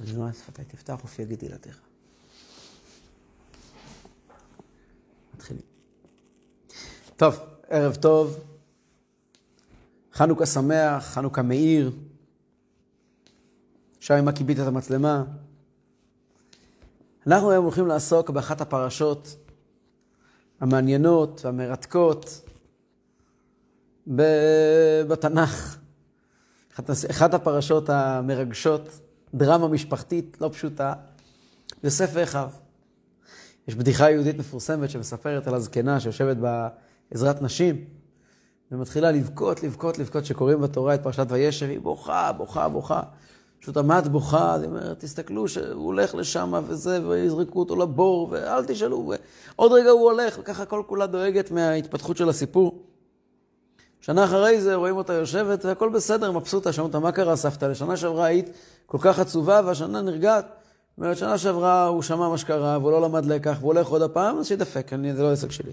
אז נועד שפתי תפתח ופי יגיד תהילתך. מתחילים. טוב, ערב טוב. חנוכה שמח, חנוכה מאיר. שי, מה כיבית את המצלמה? אנחנו היום הולכים לעסוק באחת הפרשות המעניינות והמרתקות בתנ"ך. אחת הפרשות המרגשות, דרמה משפחתית לא פשוטה, יוסף ואחיו. יש בדיחה יהודית מפורסמת שמספרת על הזקנה שיושבת בעזרת נשים, ומתחילה לבכות, לבכות, לבכות, שקוראים בתורה את פרשת וישב, היא בוכה, בוכה, בוכה. פשוט עמד בוכה, היא אומרת, תסתכלו שהוא הולך לשם וזה, ויזרקו אותו לבור, ואל תשאלו, ועוד רגע הוא הולך, וככה כל כולה דואגת מההתפתחות של הסיפור. שנה אחרי זה רואים אותה יושבת, והכל בסדר, מבסוטה, שואלים אותה, מה קרה סבתא? לשנה שעברה היית כל כך עצובה, והשנה נרגעת. זאת אומרת, שנה שעברה הוא שמע מה שקרה, והוא לא למד לקח, והוא הולך עוד הפעם, אז שידפק, אני, זה לא עסק שלי.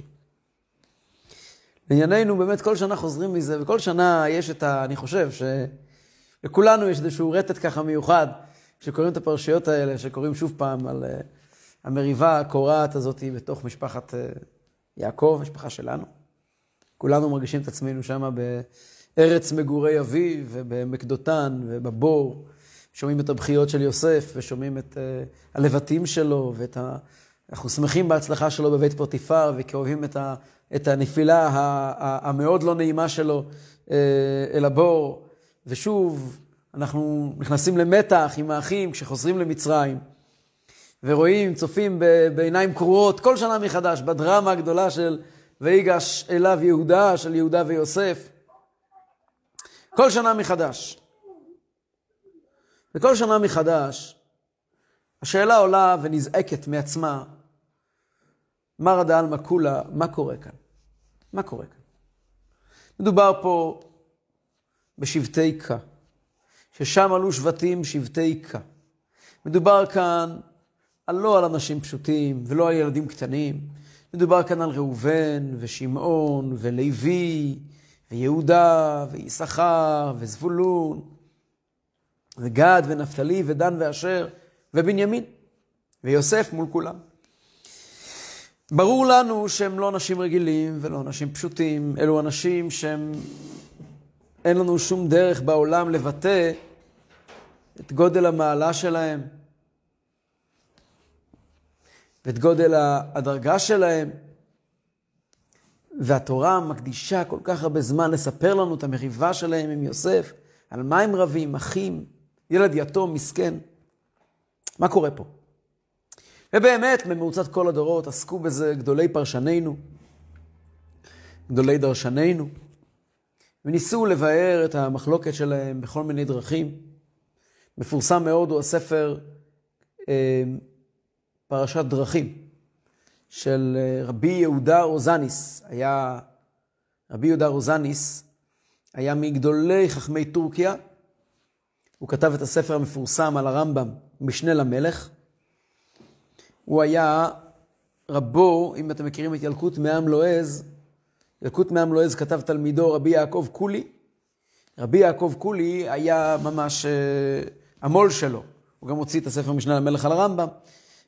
לענייננו, באמת כל שנה חוזרים מזה, וכל שנה יש את ה... אני חושב שלכולנו יש איזשהו רטט ככה מיוחד, שקוראים את הפרשיות האלה, שקוראים שוב פעם על uh, המריבה הקורעת הזאת בתוך משפחת uh, יעקב, משפחה שלנו. כולנו מרגישים את עצמנו שם בארץ מגורי אביו, ובעמק דותן, ובבור. שומעים את הבכיות של יוסף, ושומעים את uh, הלבטים שלו, ואת ה... אנחנו שמחים בהצלחה שלו בבית פוטיפר, וכאוהבים את, ה... את הנפילה המאוד לא נעימה שלו uh, אל הבור. ושוב, אנחנו נכנסים למתח עם האחים כשחוזרים למצרים, ורואים, צופים בעיניים קרועות כל שנה מחדש בדרמה הגדולה של ויגש אליו יהודה, של יהודה ויוסף. כל שנה מחדש. וכל שנה מחדש, השאלה עולה ונזעקת מעצמה, מרא דעלמא כולה, מה קורה כאן? מה קורה כאן? מדובר פה בשבטי קה, ששם עלו שבטים שבטי קה. מדובר כאן על לא על אנשים פשוטים ולא על ילדים קטנים, מדובר כאן על ראובן ושמעון ולוי ויהודה ויששכר וזבולון וגד ונפתלי ודן ואשר ובנימין ויוסף מול כולם. ברור לנו שהם לא אנשים רגילים ולא אנשים פשוטים, אלו אנשים שהם, אין לנו שום דרך בעולם לבטא את גודל המעלה שלהם, ואת גודל הדרגה שלהם. והתורה מקדישה כל כך הרבה זמן לספר לנו את המריבה שלהם עם יוסף, על מה הם רבים, אחים, ילד יתום, מסכן. מה קורה פה? ובאמת, בממוצת כל הדורות עסקו בזה גדולי פרשנינו, גדולי דרשנינו, וניסו לבאר את המחלוקת שלהם בכל מיני דרכים. מפורסם מאוד הוא הספר אה, פרשת דרכים של אה, רבי יהודה רוזניס. היה, רבי יהודה רוזניס היה מגדולי חכמי טורקיה. הוא כתב את הספר המפורסם על הרמב"ם, משנה למלך. הוא היה רבו, אם אתם מכירים את ילקוט מעם לועז, ילקוט מעם לועז כתב תלמידו רבי יעקב קולי. רבי יעקב קולי היה ממש uh, המו"ל שלו. הוא גם הוציא את הספר משנה למלך על הרמב"ם.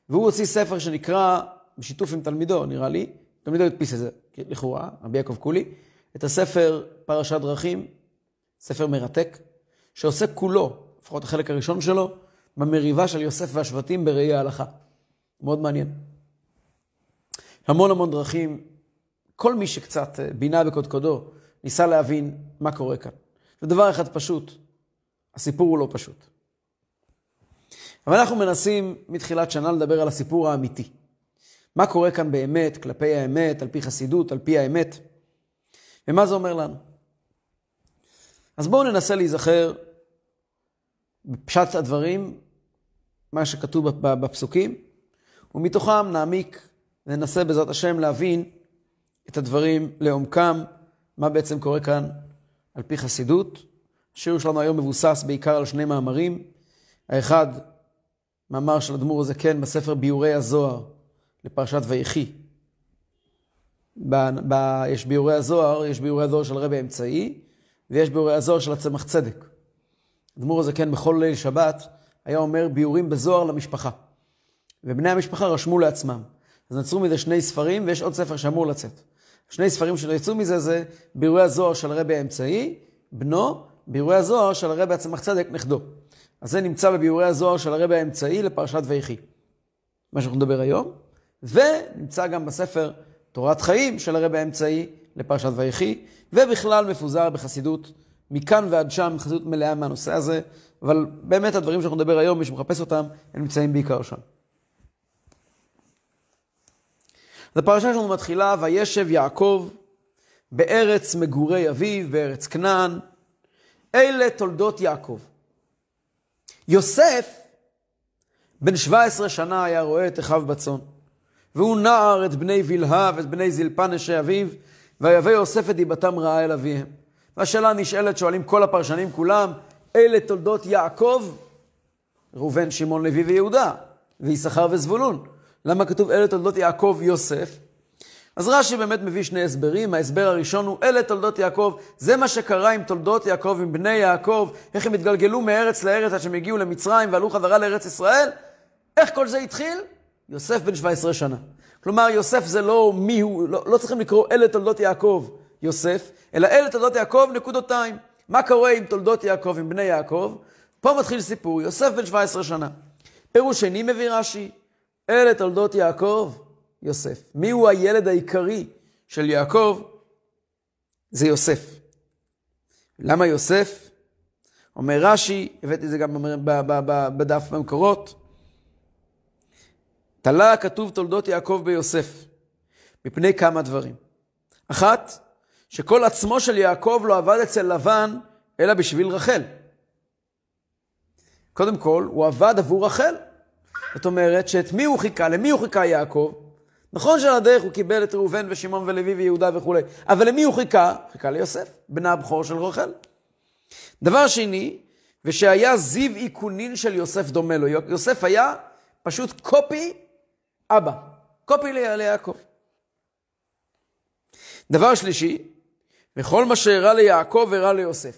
והוא הוציא ספר שנקרא, בשיתוף עם תלמידו, נראה לי, תלמידו הדפיס את זה, לכאורה, רבי יעקב קולי, את הספר פרשת דרכים, ספר מרתק, שעוסק כולו, לפחות החלק הראשון שלו, במריבה של יוסף והשבטים בראי ההלכה. מאוד מעניין. המון המון דרכים, כל מי שקצת אה, בינה בקודקודו, ניסה להבין מה קורה כאן. ודבר אחד פשוט, הסיפור הוא לא פשוט. אבל אנחנו מנסים מתחילת שנה לדבר על הסיפור האמיתי. מה קורה כאן באמת, כלפי האמת, על פי חסידות, על פי האמת, ומה זה אומר לנו. אז בואו ננסה להיזכר בפשט הדברים, מה שכתוב בפסוקים, ומתוכם נעמיק, ננסה בעזרת השם להבין את הדברים לעומקם, מה בעצם קורה כאן על פי חסידות. השיעור שלנו היום מבוסס בעיקר על שני מאמרים. האחד, מאמר של אדמו"ר הזקן בספר ביאורי הזוהר לפרשת ויחי. ב, ב, יש ביאורי הזוהר, יש ביאורי הזוהר של הרבי האמצעי, ויש ביאורי הזוהר של הצמח צדק. אדמו"ר הזקן בכל ליל שבת היה אומר ביאורים בזוהר למשפחה. ובני המשפחה רשמו לעצמם. אז נצרו מזה שני ספרים, ויש עוד ספר שאמור לצאת. שני ספרים שיצאו מזה זה ביאורי הזוהר של הרבי האמצעי, בנו, ביאורי הזוהר של הרבי הצמח צדק, נכדו. אז זה נמצא בביאורי הזוהר של הרבי האמצעי לפרשת ויחי. מה שאנחנו נדבר היום, ונמצא גם בספר תורת חיים של הרבי האמצעי לפרשת ויחי, ובכלל מפוזר בחסידות מכאן ועד שם, חסידות מלאה מהנושא הזה, אבל באמת הדברים שאנחנו נדבר היום, מי שמחפש אותם, הם נמצאים בעיקר שם. אז הפרשה שלנו מתחילה, וישב יעקב בארץ מגורי אביו, בארץ כנען. אלה תולדות יעקב. יוסף, בן 17 שנה היה רואה את אחיו בצאן. והוא נער את בני בלהה ואת בני זלפה נשי אביו, ויבא יוסף את דיבתם רעה אל אביהם. והשאלה נשאלת, שואלים כל הפרשנים כולם, אלה תולדות יעקב? ראובן, שמעון, לוי ויהודה, ויששכר וזבולון. למה כתוב אלה תולדות יעקב יוסף? אז רש"י באמת מביא שני הסברים. ההסבר הראשון הוא אלה תולדות יעקב. זה מה שקרה עם תולדות יעקב, עם בני יעקב, איך הם התגלגלו מארץ לארץ עד שהם הגיעו למצרים ועלו חזרה לארץ ישראל. איך כל זה התחיל? יוסף בן 17 שנה. כלומר, יוסף זה לא מי הוא, לא, לא צריכים לקרוא אלה תולדות יעקב יוסף, אלא אלה תולדות יעקב נקודותיים. מה קורה עם תולדות יעקב, עם בני יעקב? פה מתחיל סיפור, יוסף בן 17 שנה. פירוש שני מביא רש"י, אלה תולדות יעקב, יוסף. מי הוא הילד העיקרי של יעקב? זה יוסף. למה יוסף? אומר רש"י, הבאתי את זה גם בדף במקורות, תלה כתוב תולדות יעקב ביוסף, מפני כמה דברים. אחת, שכל עצמו של יעקב לא עבד אצל לבן, אלא בשביל רחל. קודם כל, הוא עבד עבור רחל. זאת אומרת, שאת מי הוא חיכה? למי הוא חיכה יעקב? נכון שעל הדרך הוא קיבל את ראובן ושמעון ולוי ויהודה וכולי, אבל למי הוא חיכה? חיכה ליוסף, בנה הבכור של רחל. דבר שני, ושהיה זיו איכונין של יוסף דומה לו. יוסף היה פשוט קופי אבא, קופי ליעקב. דבר שלישי, וכל מה שהראה ליעקב הראה ליוסף.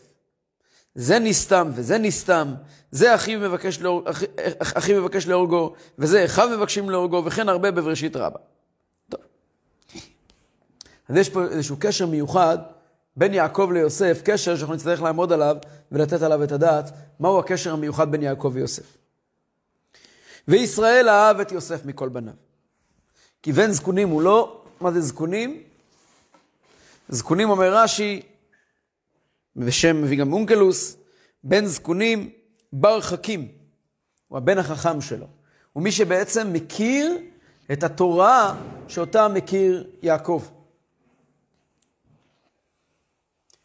זה נסתם וזה נסתם, זה אחיו מבקש, להורג, אחי, אחי מבקש להורגו, וזה אחיו מבקשים להורגו, וכן הרבה בבראשית רבה. אז יש פה איזשהו קשר מיוחד בין יעקב ליוסף, קשר שאנחנו נצטרך לעמוד עליו ולתת עליו את הדעת, מהו הקשר המיוחד בין יעקב ויוסף. וישראל אהב את יוסף מכל בניו. כי בן זקונים הוא לא, מה זה זקונים? זקונים אומר רש"י, בשם מביא אונקלוס, בן זקונים בר חכים, הוא הבן החכם שלו. הוא מי שבעצם מכיר את התורה שאותה מכיר יעקב.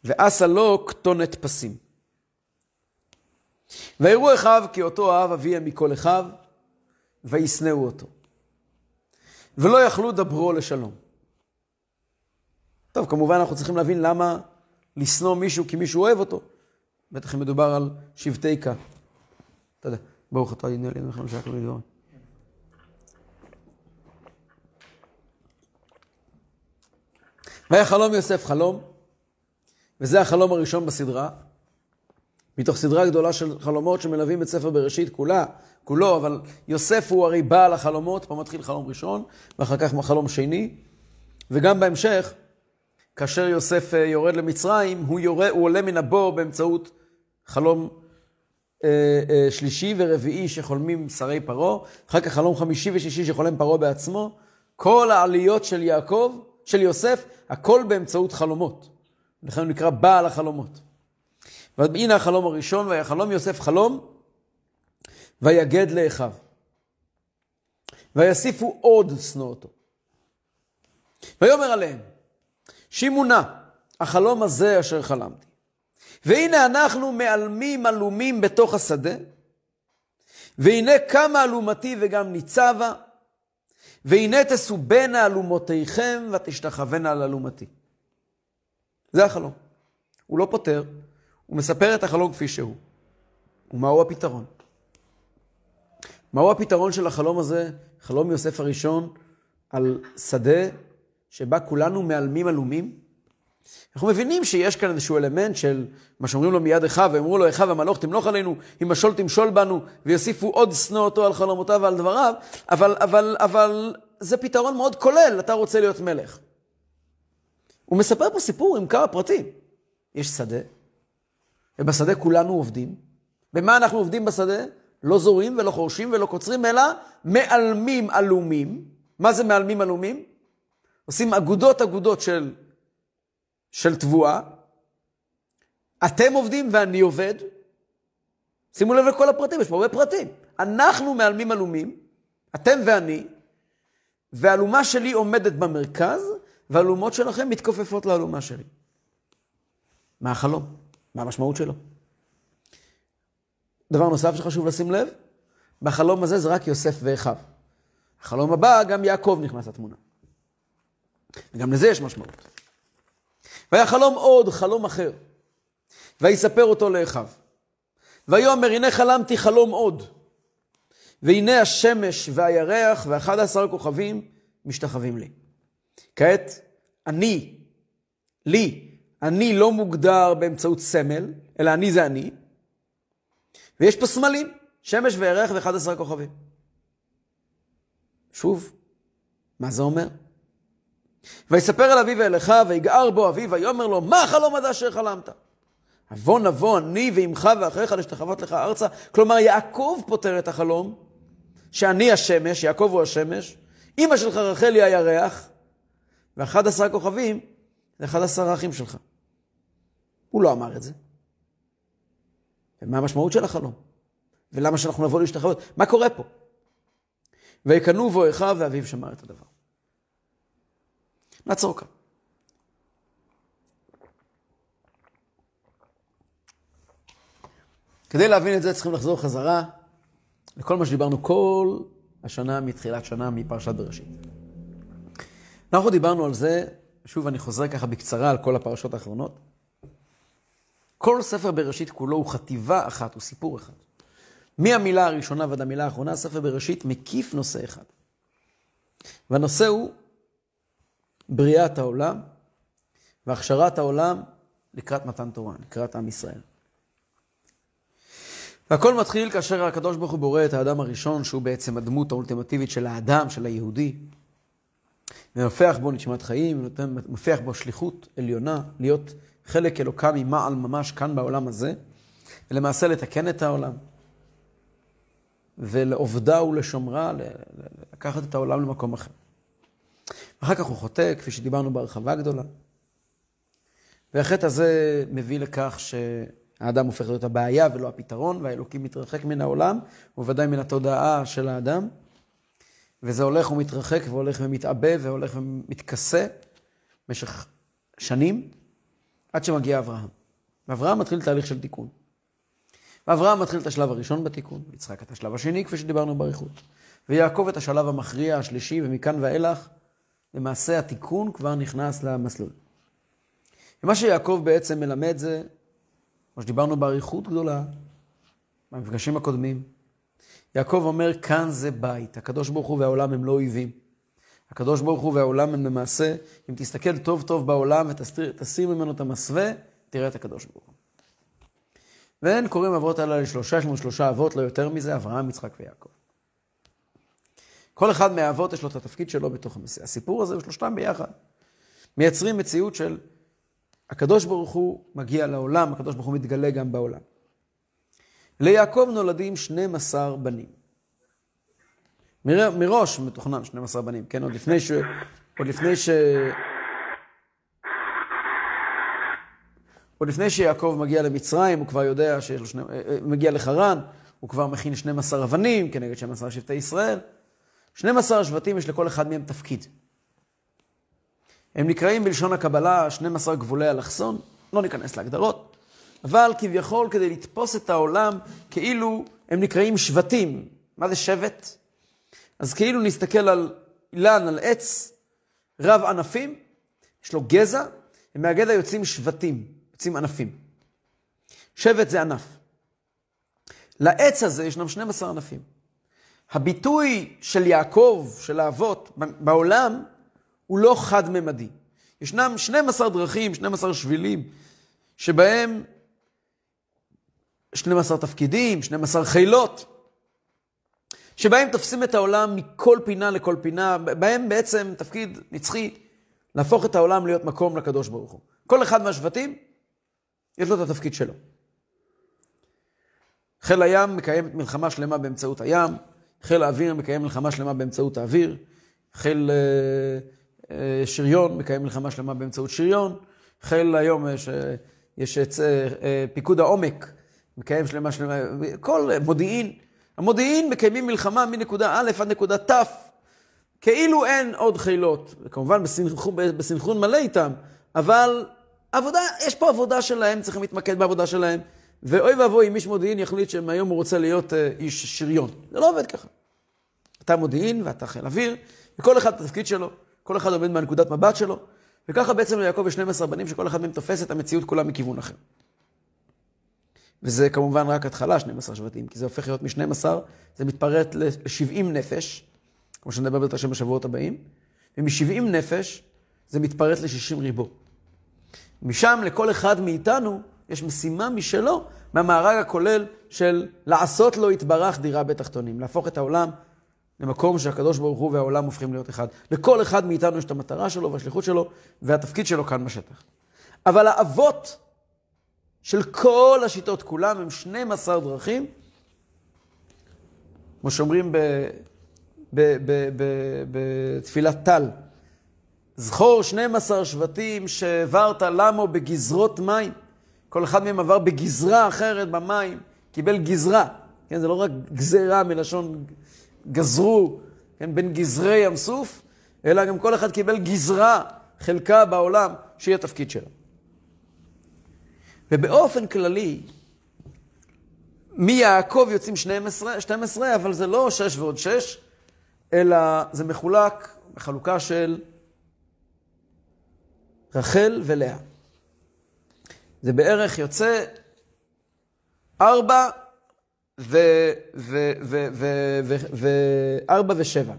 ועשה לו כתונת פסים. ויראו אחיו כי אותו אהב אביהם מכל אחיו, וישנאו אותו. ולא יכלו דברו לשלום. טוב, כמובן אנחנו צריכים להבין למה לשנוא מישהו כי מישהו אוהב אותו. בטח אם מדובר על שבטי כה. אתה יודע, ברוך אתה ידעו לי, אנחנו נשאר כלום לדבר. והיה חלום יוסף חלום, וזה החלום הראשון בסדרה, מתוך סדרה גדולה של חלומות שמלווים את ספר בראשית כולה, כולו, אבל יוסף הוא הרי בעל החלומות, פה מתחיל חלום ראשון, ואחר כך חלום שני, וגם בהמשך, כאשר יוסף אה, יורד למצרים, הוא, יורד, הוא עולה מן הבור באמצעות חלום אה, אה, שלישי ורביעי שחולמים שרי פרעה, אחר כך חלום חמישי ושישי שחולם פרעה בעצמו. כל העליות של יעקב, של יוסף, הכל באמצעות חלומות. לכן הוא נקרא בעל החלומות. והנה החלום הראשון, ויחלום יוסף חלום, ויגד לאחיו. ויסיפו עוד שנוא אותו. ויאמר עליהם, שימונה, החלום הזה אשר חלמתי. והנה אנחנו מעלמים עלומים בתוך השדה, והנה קמה אלומתי וגם ניצבה, והנה תסובנה אלומותיכם ותשתחוונה על אלומתי. זה החלום. הוא לא פותר, הוא מספר את החלום כפי שהוא. ומהו הפתרון? מהו הפתרון של החלום הזה, חלום יוסף הראשון, על שדה שבה כולנו מעלמים עלומים? אנחנו מבינים שיש כאן איזשהו אלמנט של מה שאומרים לו מיד אחיו, ואמרו לו אחיו המלוך תמלוך עלינו, אם משול תמשול בנו, ויוסיפו עוד שנוא אותו על חלומותיו ועל דבריו, אבל, אבל, אבל זה פתרון מאוד כולל, אתה רוצה להיות מלך. הוא מספר פה סיפור עם כמה פרטים. יש שדה, ובשדה כולנו עובדים. במה אנחנו עובדים בשדה? לא זורים ולא חורשים ולא קוצרים, אלא מעלמים עלומים. מה זה מעלמים עלומים? עושים אגודות אגודות של, של תבואה. אתם עובדים ואני עובד. שימו לב לכל הפרטים, יש פה הרבה פרטים. אנחנו מעלמים עלומים, אתם ואני, והאלומה שלי עומדת במרכז, והאלומות שלכם מתכופפות לאלומה שלי. מה החלום? מה המשמעות שלו? דבר נוסף שחשוב לשים לב, בחלום הזה זה רק יוסף ואחיו. החלום הבא, גם יעקב נכנס לתמונה. וגם לזה יש משמעות. והיה חלום עוד, חלום אחר. ויספר אותו לאחיו. ויאמר, הנה חלמתי חלום עוד. והנה השמש והירח ואחד עשר כוכבים משתחווים לי. כעת, אני, לי, אני לא מוגדר באמצעות סמל, אלא אני זה אני, ויש פה סמלים, שמש ואחד עשר כוכבים. שוב, מה זה אומר? ויספר אל אביו ואל אחיו, ויגער בו אביו, ויאמר לו, מה החלום הזה אשר חלמת? אבוא נבוא אני ועמך ואחריך להשתחוות לך ארצה. כלומר, יעקב פותר את החלום, שאני השמש, יעקב הוא השמש, אמא שלך רחל היא הירח, ואחד עשר כוכבים זה אחד עשר האחים שלך. הוא לא אמר את זה. ומה המשמעות של החלום? ולמה שאנחנו נבוא להשתחוות? מה קורה פה? ויקנו בו אחיו ואביו שמע את הדבר. נעצור כאן. כדי להבין את זה צריכים לחזור חזרה לכל מה שדיברנו כל השנה, מתחילת שנה, מפרשת בראשית. אנחנו דיברנו על זה, שוב אני חוזר ככה בקצרה על כל הפרשות האחרונות. כל ספר בראשית כולו הוא חטיבה אחת, הוא סיפור אחד. מהמילה הראשונה ועד המילה האחרונה, ספר בראשית מקיף נושא אחד. והנושא הוא בריאת העולם והכשרת העולם לקראת מתן תורה, לקראת עם ישראל. והכל מתחיל כאשר הקדוש ברוך הוא בורא את האדם הראשון, שהוא בעצם הדמות האולטימטיבית של האדם, של היהודי, ומפח בו נשמת חיים, ומפח בו שליחות עליונה, להיות חלק אלוקה ממעל ממש כאן בעולם הזה, ולמעשה לתקן את העולם, ולעובדה ולשומרה, לקחת את העולם למקום אחר. אחר כך הוא חוטא, כפי שדיברנו בהרחבה גדולה. והחטא הזה מביא לכך שהאדם הופך להיות הבעיה ולא הפתרון, והאלוקים מתרחק מן העולם, ובוודאי מן התודעה של האדם. וזה הולך ומתרחק והולך ומתעבה והולך ומתכסה במשך שנים, עד שמגיע אברהם. ואברהם מתחיל תהליך של תיקון. ואברהם מתחיל את השלב הראשון בתיקון, יצחק את השלב השני, כפי שדיברנו באריכות. ויעקב את השלב המכריע השלישי, ומכאן ואילך, למעשה התיקון כבר נכנס למסלול. ומה שיעקב בעצם מלמד זה, כמו שדיברנו באריכות גדולה, במפגשים הקודמים, יעקב אומר, כאן זה בית, הקדוש ברוך הוא והעולם הם לא אויבים. הקדוש ברוך הוא והעולם הם למעשה, אם תסתכל טוב טוב בעולם ותסיר ממנו את המסווה, תראה את הקדוש ברוך הוא. ואין קוראים אבות האלה לשלושה, יש לנו שלושה אבות, לא יותר מזה, אברהם, יצחק ויעקב. כל אחד מהאבות יש לו את התפקיד שלו בתוך המסיע. הסיפור הזה, שלושתם ביחד, מייצרים מציאות של הקדוש ברוך הוא מגיע לעולם, הקדוש ברוך הוא מתגלה גם בעולם. ליעקב נולדים 12 בנים. מראש מתוכנן 12 בנים, כן? עוד לפני ש... עוד לפני ש... עוד לפני שיעקב מגיע למצרים, הוא כבר יודע שיש לו שני... אה, אה, מגיע לחרן, הוא כבר מכין 12 אבנים כנגד 12 שבטי ישראל. 12 שבטים יש לכל אחד מהם תפקיד. הם נקראים בלשון הקבלה 12 גבולי אלכסון, לא ניכנס להגדרות, אבל כביכול כדי לתפוס את העולם כאילו הם נקראים שבטים. מה זה שבט? אז כאילו נסתכל על אילן, על עץ רב ענפים, יש לו גזע, ומהגזע יוצאים שבטים, יוצאים ענפים. שבט זה ענף. לעץ הזה ישנם 12 ענפים. הביטוי של יעקב, של האבות, בעולם, הוא לא חד-ממדי. ישנם 12 דרכים, 12 שבילים, שבהם 12 תפקידים, 12 חילות, שבהם תופסים את העולם מכל פינה לכל פינה, בהם בעצם תפקיד נצחי להפוך את העולם להיות מקום לקדוש ברוך הוא. כל אחד מהשבטים, יש לו את התפקיד שלו. חיל הים מקיים מלחמה שלמה באמצעות הים, חיל האוויר מקיים מלחמה שלמה באמצעות האוויר, חיל אה, אה, שריון מקיים מלחמה שלמה באמצעות שריון, חיל היום יש, אה, יש את פיקוד העומק, מקיים שלמה שלמה, כל מודיעין, המודיעין מקיימים מלחמה מנקודה א' עד נקודה ת', כאילו אין עוד חילות, כמובן בסנכרון, בסנכרון מלא איתם, אבל עבודה, יש פה עבודה שלהם, צריכים להתמקד בעבודה שלהם. ואוי ואבוי אם איש מודיעין יחליט שהיום הוא רוצה להיות uh, איש שריון. זה לא עובד ככה. אתה מודיעין ואתה חיל אוויר, וכל אחד התפקיד שלו, כל אחד עומד מהנקודת מבט שלו, וככה בעצם ליעקב יש 12 בנים שכל אחד מהם תופס את המציאות כולה מכיוון אחר. וזה כמובן רק התחלה, 12 שבטים, כי זה הופך להיות מ-12, זה מתפרט ל-70 נפש, כמו שנדבר בעזרת השם בשבועות הבאים, ומ-70 נפש זה מתפרט ל-60 ריבו. משם לכל אחד מאיתנו יש משימה משלו מהמארג הכולל של לעשות לו יתברך דירה בתחתונים, להפוך את העולם למקום שהקדוש ברוך הוא והעולם הופכים להיות אחד. לכל אחד מאיתנו יש את המטרה שלו והשליחות שלו והתפקיד שלו כאן בשטח. אבל האבות של כל השיטות כולם הם 12 דרכים, כמו שאומרים בתפילת טל, זכור 12 שבטים שהעברת למו בגזרות מים. כל אחד מהם עבר בגזרה אחרת במים, קיבל גזרה. כן, זה לא רק גזרה מלשון גזרו, כן, בין גזרי ים סוף, אלא גם כל אחד קיבל גזרה, חלקה בעולם, שהיא התפקיד שלו. ובאופן כללי, מיעקב יוצאים 12, 12, אבל זה לא 6 ועוד 6, אלא זה מחולק בחלוקה של רחל ולאה. זה בערך יוצא ארבע ו... ו... ו... ו... ו... ו... ארבע ושבע.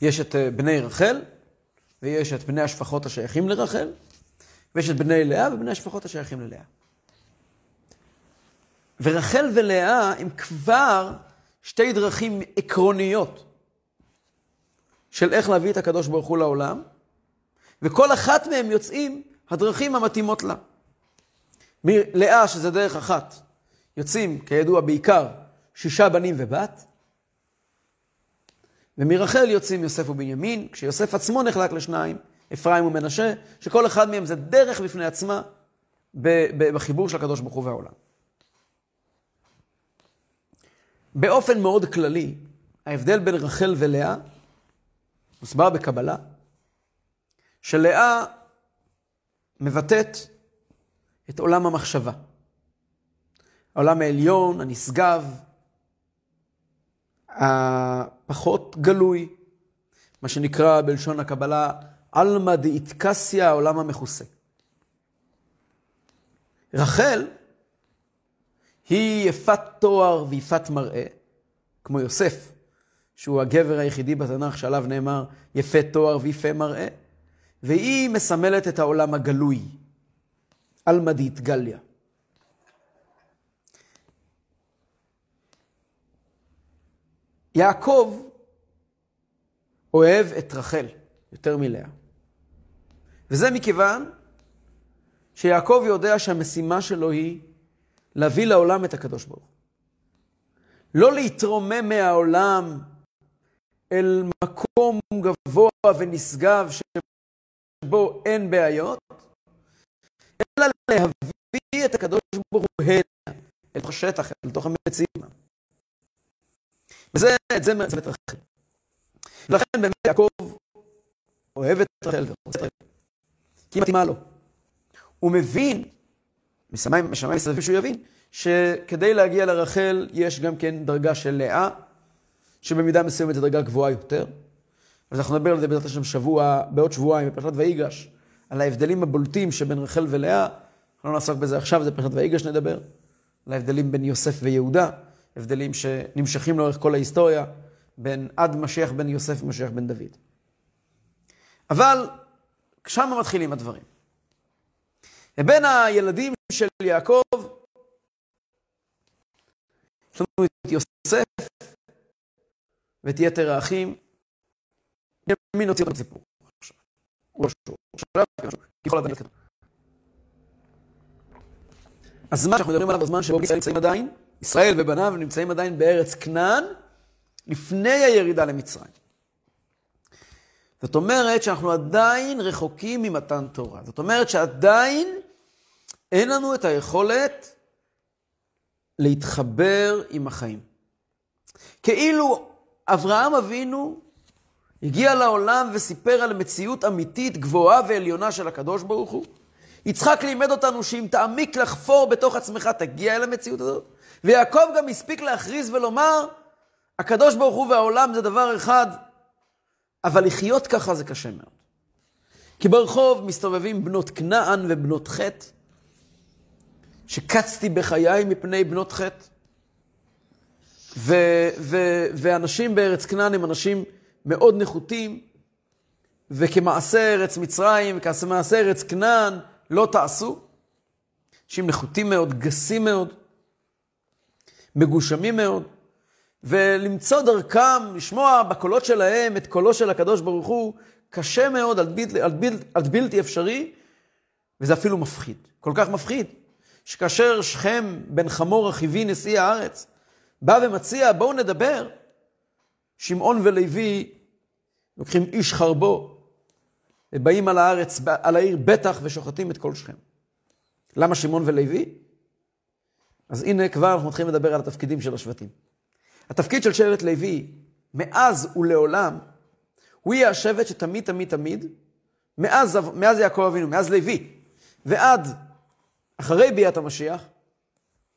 יש את אה, בני רחל, ויש את בני השפחות השייכים לרחל, ויש את בני לאה ובני השפחות השייכים ללאה. ורחל ולאה הם כבר שתי דרכים עקרוניות של איך להביא את הקדוש ברוך הוא לעולם, וכל אחת מהם יוצאים הדרכים המתאימות לה. מלאה, שזה דרך אחת, יוצאים, כידוע, בעיקר שישה בנים ובת, ומרחל יוצאים יוסף ובנימין, כשיוסף עצמו נחלק לשניים, אפרים ומנשה, שכל אחד מהם זה דרך בפני עצמה בחיבור של הקדוש ברוך הוא והעולם. באופן מאוד כללי, ההבדל בין רחל ולאה מוסבר בקבלה, שלאה מבטאת את עולם המחשבה. העולם העליון, הנשגב, הפחות גלוי, מה שנקרא בלשון הקבלה עלמא דאיטקסיה, העולם המכוסה. רחל היא יפת תואר ויפת מראה, כמו יוסף, שהוא הגבר היחידי בתנ"ך שעליו נאמר יפה תואר ויפה מראה. והיא מסמלת את העולם הגלוי, עלמא דאיטגליה. יעקב אוהב את רחל יותר מלאה. וזה מכיוון שיעקב יודע שהמשימה שלו היא להביא לעולם את הקדוש ברוך הוא. לא להתרומם מהעולם אל מקום גבוה ונשגב שבו אין בעיות, אלא להביא את הקדוש ברוך הוא הנה, אל תוך השטח, אל תוך המציאים. וזה, את זה מעצב את רחל. לכן באמת יעקב אוהב את רחל ורוצה את רחל, כי היא מתאימה לו. הוא מבין, משמיים מסביב שהוא יבין, שכדי להגיע לרחל יש גם כן דרגה של לאה, שבמידה מסוימת זו דרגה גבוהה יותר. אז אנחנו נדבר על זה בעזרת השם שבוע, בעוד שבועיים, בפרשת ויגש, על ההבדלים הבולטים שבין רחל ולאה. אנחנו לא נעסוק בזה עכשיו, זה פרשת ויגש נדבר. על ההבדלים בין יוסף ויהודה, הבדלים שנמשכים לאורך כל ההיסטוריה, בין עד משיח בן יוסף ומשיח בן דוד. אבל שם מתחילים הדברים. ובין הילדים של יעקב, יש לנו את יוסף ואת יתר האחים. מי נוציא את הסיפור? הוא לא שור. הזמן שאנחנו מדברים עליו, הזמן שבו ישראל נמצאים עדיין, ישראל ובניו נמצאים עדיין בארץ כנען, לפני הירידה למצרים. זאת אומרת שאנחנו עדיין רחוקים ממתן תורה. זאת אומרת שעדיין אין לנו את היכולת להתחבר עם החיים. כאילו אברהם אבינו הגיע לעולם וסיפר על מציאות אמיתית, גבוהה ועליונה של הקדוש ברוך הוא. יצחק לימד אותנו שאם תעמיק לחפור בתוך עצמך, תגיע אל המציאות הזאת. ויעקב גם הספיק להכריז ולומר, הקדוש ברוך הוא והעולם זה דבר אחד, אבל לחיות ככה זה קשה מאוד. כי ברחוב מסתובבים בנות כנען ובנות חטא, שקצתי בחיי מפני בנות חטא. ו- ואנשים בארץ כנען הם אנשים מאוד נחותים, וכמעשה ארץ מצרים, וכמעשה ארץ כנען, לא תעשו. אנשים נחותים מאוד, גסים מאוד, מגושמים מאוד, ולמצוא דרכם, לשמוע בקולות שלהם את קולו של הקדוש ברוך הוא, קשה מאוד, עד בלתי, עד בלתי, עד בלתי אפשרי, וזה אפילו מפחיד. כל כך מפחיד, שכאשר שכם בן חמור רכיבי נשיא הארץ, בא ומציע, בואו נדבר, שמעון ולוי לוקחים איש חרבו, ובאים על הארץ, על העיר בטח, ושוחטים את כל שכם. למה שמעון ולוי? אז הנה כבר אנחנו מתחילים לדבר על התפקידים של השבטים. התפקיד של שבט לוי, מאז ולעולם, הוא יהיה השבט שתמיד, תמיד, תמיד, מאז, מאז יעקב אבינו, מאז לוי, ועד אחרי ביאת המשיח,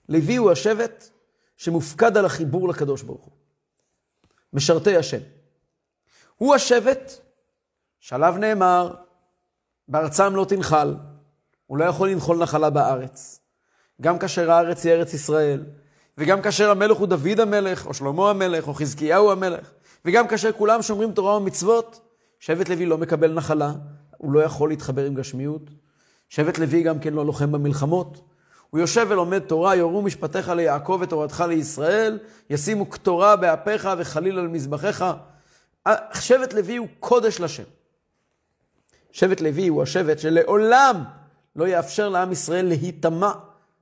לוי הוא השבט שמופקד על החיבור לקדוש ברוך הוא. משרתי השם. הוא השבט שעליו נאמר, בארצם לא תנחל, הוא לא יכול לנחול נחלה בארץ. גם כאשר הארץ היא ארץ ישראל, וגם כאשר המלך הוא דוד המלך, או שלמה המלך, או חזקיהו המלך, וגם כאשר כולם שומרים תורה ומצוות, שבט לוי לא מקבל נחלה, הוא לא יכול להתחבר עם גשמיות. שבט לוי גם כן לא לוחם במלחמות. הוא יושב ולומד תורה, יורו משפטיך ליעקב ותורתך לישראל, ישימו קטורה באפיך וחליל על מזבחיך. שבט לוי הוא קודש לשם. שבט לוי הוא השבט שלעולם לא יאפשר לעם ישראל להיטמע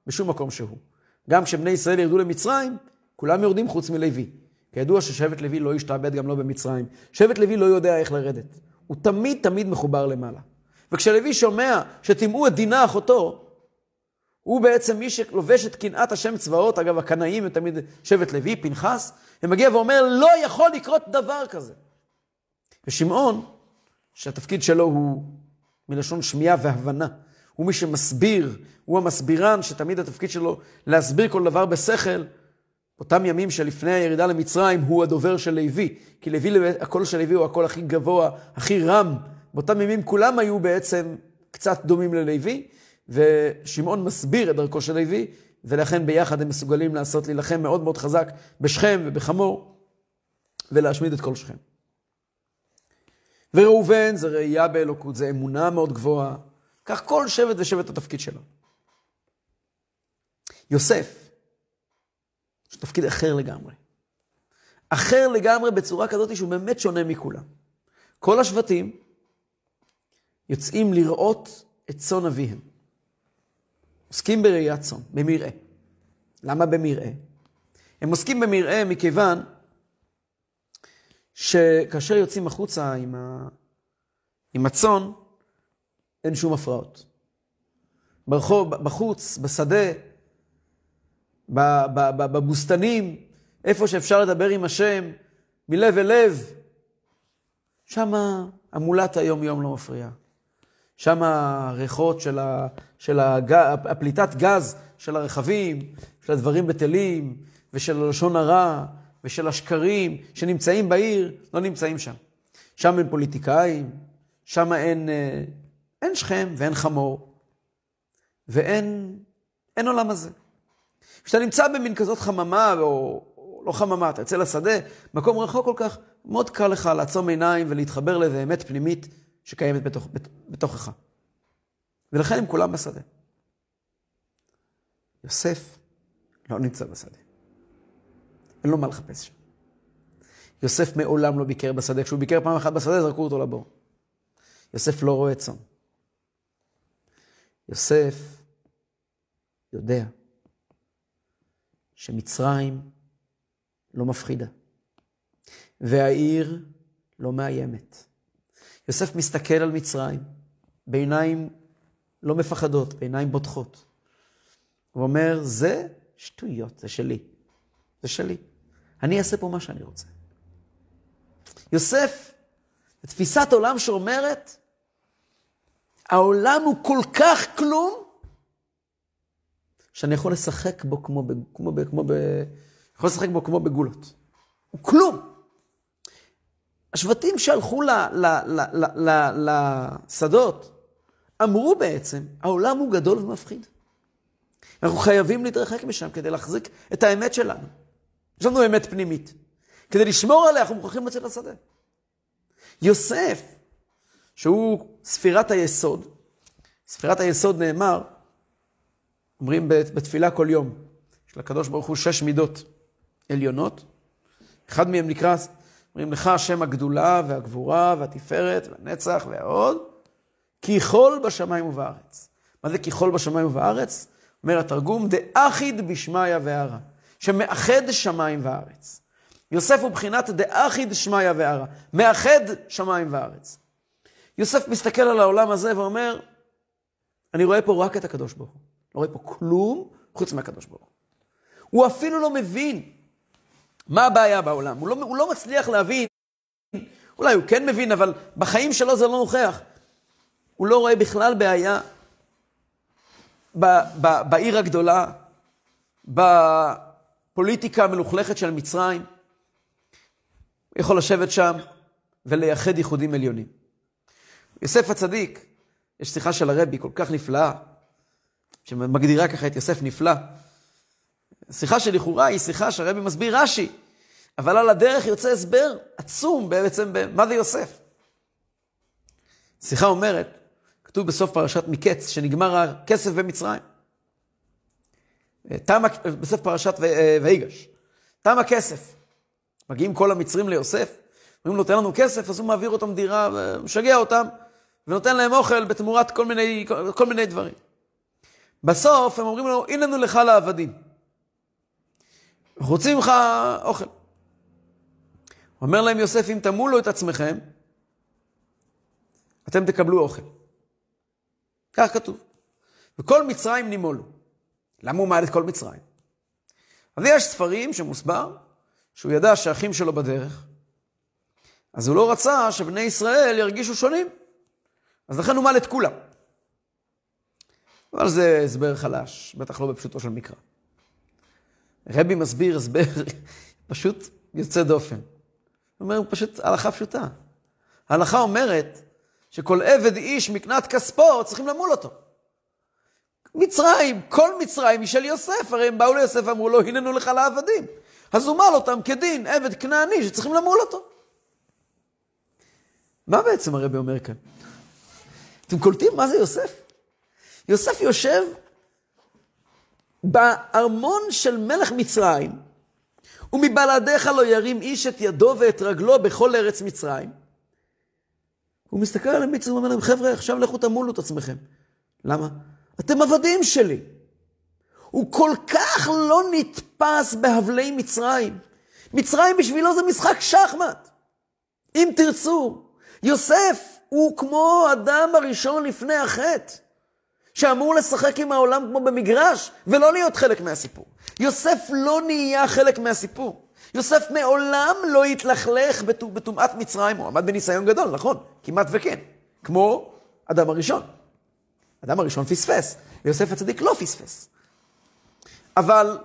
בשום מקום שהוא. גם כשבני ישראל ירדו למצרים, כולם יורדים חוץ מלוי. כידוע ששבט לוי לא ישתעבד גם לא במצרים. שבט לוי לא יודע איך לרדת. הוא תמיד תמיד מחובר למעלה. וכשלוי שומע שטימאו את דינה אחותו, הוא בעצם מי שלובש את קנאת השם צבאות, אגב, הקנאים הם תמיד שבט לוי, פנחס, ומגיע ואומר, לא יכול לקרות דבר כזה. ושמעון, שהתפקיד שלו הוא מלשון שמיעה והבנה, הוא מי שמסביר, הוא המסבירן, שתמיד התפקיד שלו להסביר כל דבר בשכל. אותם ימים שלפני הירידה למצרים, הוא הדובר של לוי, כי לוי, הקול של לוי הוא הקול הכי גבוה, הכי רם. באותם ימים כולם היו בעצם קצת דומים ללוי, ושמעון מסביר את דרכו של לוי, ולכן ביחד הם מסוגלים לעשות להילחם מאוד מאוד חזק בשכם ובחמור, ולהשמיד את כל שכם. וראובן זה ראייה באלוקות, זה אמונה מאוד גבוהה. כך כל שבט ושבט התפקיד שלו. יוסף, יש תפקיד אחר לגמרי. אחר לגמרי בצורה כזאת שהוא באמת שונה מכולם. כל השבטים יוצאים לראות את צאן אביהם. עוסקים בראיית צאן, במרעה. למה במרעה? הם עוסקים במרעה מכיוון שכאשר יוצאים החוצה עם, ה... עם הצאן, אין שום הפרעות. ברחוב, בחוץ, בשדה, בבוסתנים, איפה שאפשר לדבר עם השם, מלב אל לב, שם המולת היום-יום לא מפריעה. שם הריחות של, ה, של הג, הפליטת גז של הרכבים, של הדברים בטלים, ושל הלשון הרע, ושל השקרים שנמצאים בעיר, לא נמצאים שם. שם אין פוליטיקאים, שם אין, אה, אין שכם ואין חמור, ואין אין עולם הזה. כשאתה נמצא במין כזאת חממה, או, או לא חממה, אתה יוצא לשדה, מקום רחוק כל כך, מאוד קל לך לעצום עיניים ולהתחבר לאיזה אמת פנימית שקיימת בתוך, בתוכך. ולכן הם כולם בשדה. יוסף לא נמצא בשדה. אין לו מה לחפש שם. יוסף מעולם לא ביקר בשדה. כשהוא ביקר פעם אחת בשדה, זרקו אותו לבור. יוסף לא רואה צאן. יוסף יודע שמצרים לא מפחידה, והעיר לא מאיימת. יוסף מסתכל על מצרים בעיניים לא מפחדות, בעיניים בוטחות. הוא אומר, זה שטויות, זה שלי. זה שלי. אני אעשה פה מה שאני רוצה. יוסף, תפיסת עולם שאומרת, העולם הוא כל כך כלום, שאני יכול לשחק בו כמו ב... כמו ב... כמו ב... יכול לשחק בו כמו בגולות. הוא כלום. השבטים שהלכו לשדות, אמרו בעצם, העולם הוא גדול ומפחיד. אנחנו חייבים להתרחק משם כדי להחזיק את האמת שלנו. יש לנו אמת פנימית. כדי לשמור עליה, אנחנו מוכרחים לצאת לשדה. יוסף, שהוא ספירת היסוד, ספירת היסוד נאמר, אומרים בתפילה כל יום, יש לקדוש ברוך הוא שש מידות עליונות, אחד מהם נקרא, אומרים לך השם הגדולה והגבורה והתפארת והנצח והעוד, ככל בשמיים ובארץ. מה זה ככל בשמיים ובארץ? אומר התרגום, דאחיד בשמיא והרע, שמאחד שמיים וארץ. יוסף הוא בחינת דאחיד שמיא והרע, מאחד שמיים וארץ. יוסף מסתכל על העולם הזה ואומר, אני רואה פה רק את הקדוש ברוך הוא. לא רואה פה כלום חוץ מהקדוש ברוך הוא. הוא אפילו לא מבין מה הבעיה בעולם. הוא לא, הוא לא מצליח להבין, אולי הוא כן מבין, אבל בחיים שלו זה לא נוכח. הוא לא רואה בכלל בעיה ב, ב, בעיר הגדולה, בפוליטיקה המלוכלכת של מצרים. הוא יכול לשבת שם ולייחד ייחודים עליונים. יוסף הצדיק, יש שיחה של הרבי כל כך נפלאה, שמגדירה ככה את יוסף נפלא. שיחה שלכאורה היא שיחה שהרבי מסביר רש"י, אבל על הדרך יוצא הסבר עצום בעצם במה זה יוסף. שיחה אומרת, כתוב בסוף פרשת מקץ, שנגמר הכסף במצרים. תם, בסוף פרשת ויגש. תם הכסף. מגיעים כל המצרים ליוסף, אומרים לו, תן לנו כסף, אז הוא מעביר אותם דירה, ומשגע אותם, ונותן להם אוכל בתמורת כל מיני, כל מיני דברים. בסוף הם אומרים לו, הננו לך לעבדים. רוצים ממך אוכל. אומר להם יוסף, אם תמולו את עצמכם, אתם תקבלו אוכל. כך כתוב. וכל מצרים נימולו. למה הוא מעל את כל מצרים? אז יש ספרים שמוסבר שהוא ידע שהאחים שלו בדרך, אז הוא לא רצה שבני ישראל ירגישו שונים. אז לכן הוא מעל את כולם. אבל זה הסבר חלש, בטח לא בפשוטו של מקרא. רבי מסביר הסבר פשוט יוצא דופן. הוא אומר, פשוט הלכה פשוטה. ההלכה אומרת שכל עבד איש מקנת כספו, צריכים למול אותו. מצרים, כל מצרים היא של יוסף, הרי הם באו ליוסף ואמרו לו, הננו לך לעבדים. אז הוא מל אותם כדין עבד כנעני שצריכים למול אותו. מה בעצם הרבי אומר כאן? אתם קולטים מה זה יוסף? יוסף יושב בארמון של מלך מצרים, ומבלעדיך לא ירים איש את ידו ואת רגלו בכל ארץ מצרים. הוא מסתכל על המצרים ואומר להם, חבר'ה, עכשיו לכו תמולו את עצמכם. למה? אתם עבדים שלי. הוא כל כך לא נתפס בהבלי מצרים. מצרים בשבילו זה משחק שחמט. אם תרצו, יוסף הוא כמו אדם הראשון לפני החטא, שאמור לשחק עם העולם כמו במגרש, ולא להיות חלק מהסיפור. יוסף לא נהיה חלק מהסיפור. יוסף מעולם לא התלכלך בטומאת מצרים, הוא עמד בניסיון גדול, נכון, כמעט וכן, כמו אדם הראשון. אדם הראשון פספס, ויוסף הצדיק לא פספס. אבל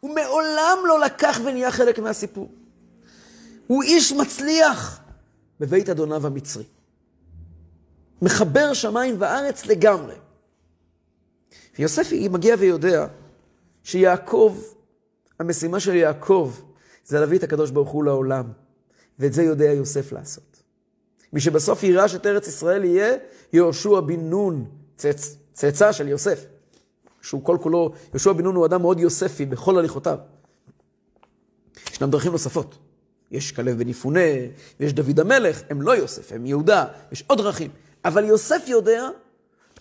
הוא מעולם לא לקח ונהיה חלק מהסיפור. הוא איש מצליח בבית אדוניו המצרי. מחבר שמיים וארץ לגמרי. ויוסף מגיע ויודע שיעקב, המשימה של יעקב זה להביא את הקדוש ברוך הוא לעולם, ואת זה יודע יוסף לעשות. מי שבסוף יירש את ארץ ישראל יהיה יהושע בן נון, צאצ... צאצא של יוסף. שהוא כל כולו, יהושע בן נון הוא אדם מאוד יוספי בכל הליכותיו. ישנם דרכים נוספות. יש כלב בן יפונה, ויש דוד המלך, הם לא יוסף, הם יהודה, יש עוד דרכים. אבל יוסף יודע,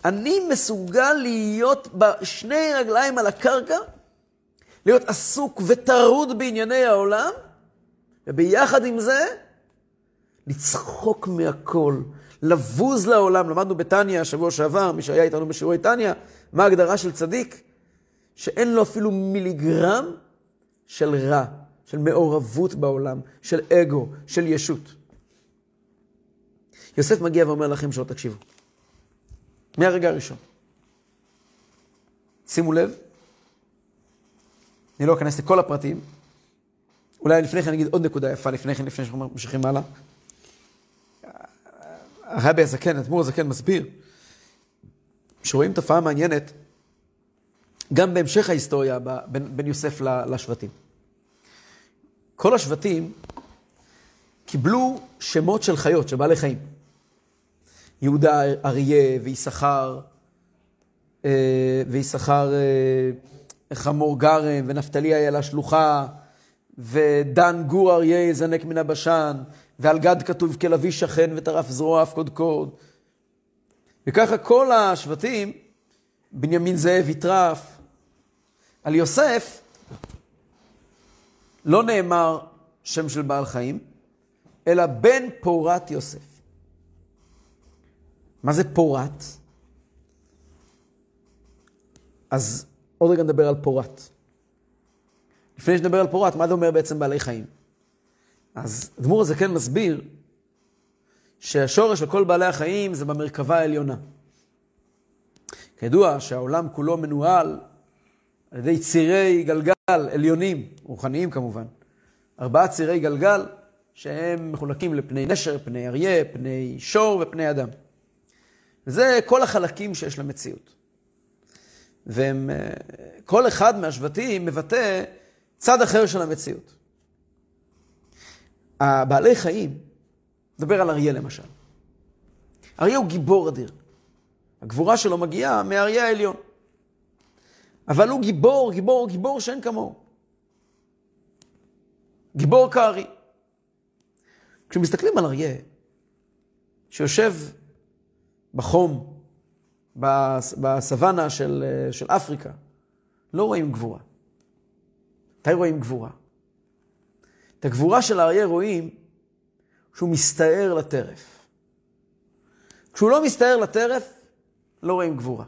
אני מסוגל להיות בשני רגליים על הקרקע, להיות עסוק וטרוד בענייני העולם, וביחד עם זה, לצחוק מהכל, לבוז לעולם. למדנו בתניא, שבוע שעבר, מי שהיה איתנו בשיעורי תניא, מה ההגדרה של צדיק? שאין לו אפילו מיליגרם של רע, של מעורבות בעולם, של אגו, של ישות. יוסף מגיע ואומר לכם שלא תקשיבו. מהרגע הראשון. שימו לב, אני לא אכנס לכל הפרטים, אולי לפני כן אני אגיד עוד נקודה יפה, לפני כן, לפני שאנחנו ממשיכים הלאה. הרבי הזקן, אדמו"ר הזקן מסביר, שרואים תופעה מעניינת, גם בהמשך ההיסטוריה בין, בין יוסף לשבטים. כל השבטים קיבלו שמות של חיות, של בעלי חיים. יהודה אריה ויששכר, אה, ויששכר אה, חמור גרם, ונפתלי איילה שלוחה, ודן גור אריה יזנק מן הבשן, ועל גד כתוב כלביא שכן וטרף זרוע אף קודקוד. וככה כל השבטים, בנימין זאב יטרף, על יוסף לא נאמר שם של בעל חיים, אלא בן פורת יוסף. מה זה פורת? אז עוד רגע נדבר על פורת. לפני שנדבר על פורת, מה זה אומר בעצם בעלי חיים? אז אדמו"ר הזה כן מסביר שהשורש של כל בעלי החיים זה במרכבה העליונה. כידוע שהעולם כולו מנוהל על ידי צירי גלגל עליונים, רוחניים כמובן. ארבעה צירי גלגל שהם מחולקים לפני נשר, פני אריה, פני שור ופני אדם. וזה כל החלקים שיש למציאות. וכל אחד מהשבטים מבטא צד אחר של המציאות. הבעלי חיים, נדבר על אריה למשל. אריה הוא גיבור אדיר. הגבורה שלו מגיעה מאריה העליון. אבל הוא גיבור, גיבור, גיבור שאין כמוהו. גיבור כארי. כשמסתכלים על אריה, שיושב בחום, בסוואנה של, של אפריקה, לא רואים גבורה. מתי רואים גבורה? את הגבורה של האריה רואים כשהוא מסתער לטרף. כשהוא לא מסתער לטרף, לא רואים גבורה.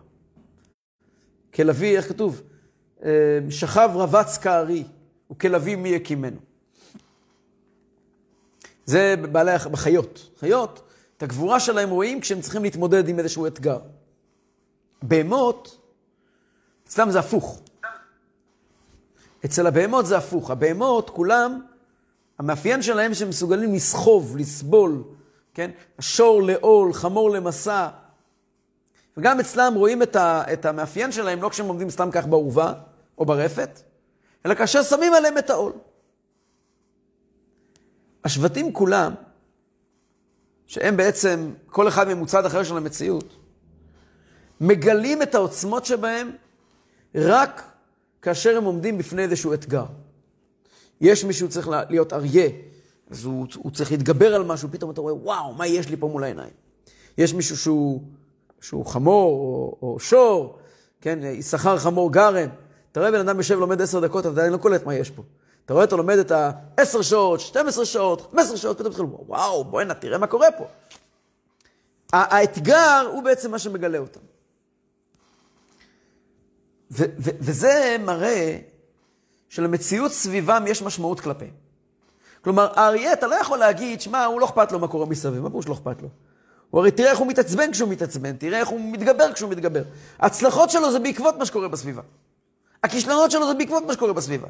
כלביא, איך כתוב? אה, שכב רבץ כארי, וכלביא מי יקימנו. זה בעלי, בחיות. חיות, הגבורה שלהם רואים כשהם צריכים להתמודד עם איזשהו אתגר. בהמות, אצלם זה הפוך. אצל הבהמות זה הפוך. הבהמות, כולם, המאפיין שלהם שהם מסוגלים לסחוב, לסבול, כן? השור לעול, חמור למסע. וגם אצלם רואים את, ה, את המאפיין שלהם לא כשהם עומדים סתם כך בעורבה או ברפת, אלא כאשר שמים עליהם את העול. השבטים כולם, שהם בעצם, כל אחד מהם הוא צד אחר של המציאות, מגלים את העוצמות שבהם רק כאשר הם עומדים בפני איזשהו אתגר. יש מישהו צריך להיות אריה, אז הוא, הוא צריך להתגבר על משהו, פתאום אתה רואה, וואו, מה יש לי פה מול העיניים? יש מישהו שהוא, שהוא חמור או, או שור, כן, יששכר חמור גרם. אתה רואה בן אדם יושב לומד עשר דקות, אתה עדיין לא קולט מה יש פה. אתה רואה, אתה לומד את ה-10 שעות, 12 שעות, 15 שעות, פתאום אומר, וואו, בוא'נה, תראה מה קורה פה. האתגר הוא בעצם מה שמגלה אותם. וזה מראה שלמציאות סביבם יש משמעות כלפיהם. כלומר, האריה, אתה לא יכול להגיד, שמע, הוא לא אכפת לו מה קורה מסביב, מה פירוש לא אכפת לו? הוא הרי תראה איך הוא מתעצבן כשהוא מתעצבן, תראה איך הוא מתגבר כשהוא מתגבר. ההצלחות שלו זה בעקבות מה שקורה בסביבה. הכישלונות שלו זה בעקבות מה שקורה בסביבה.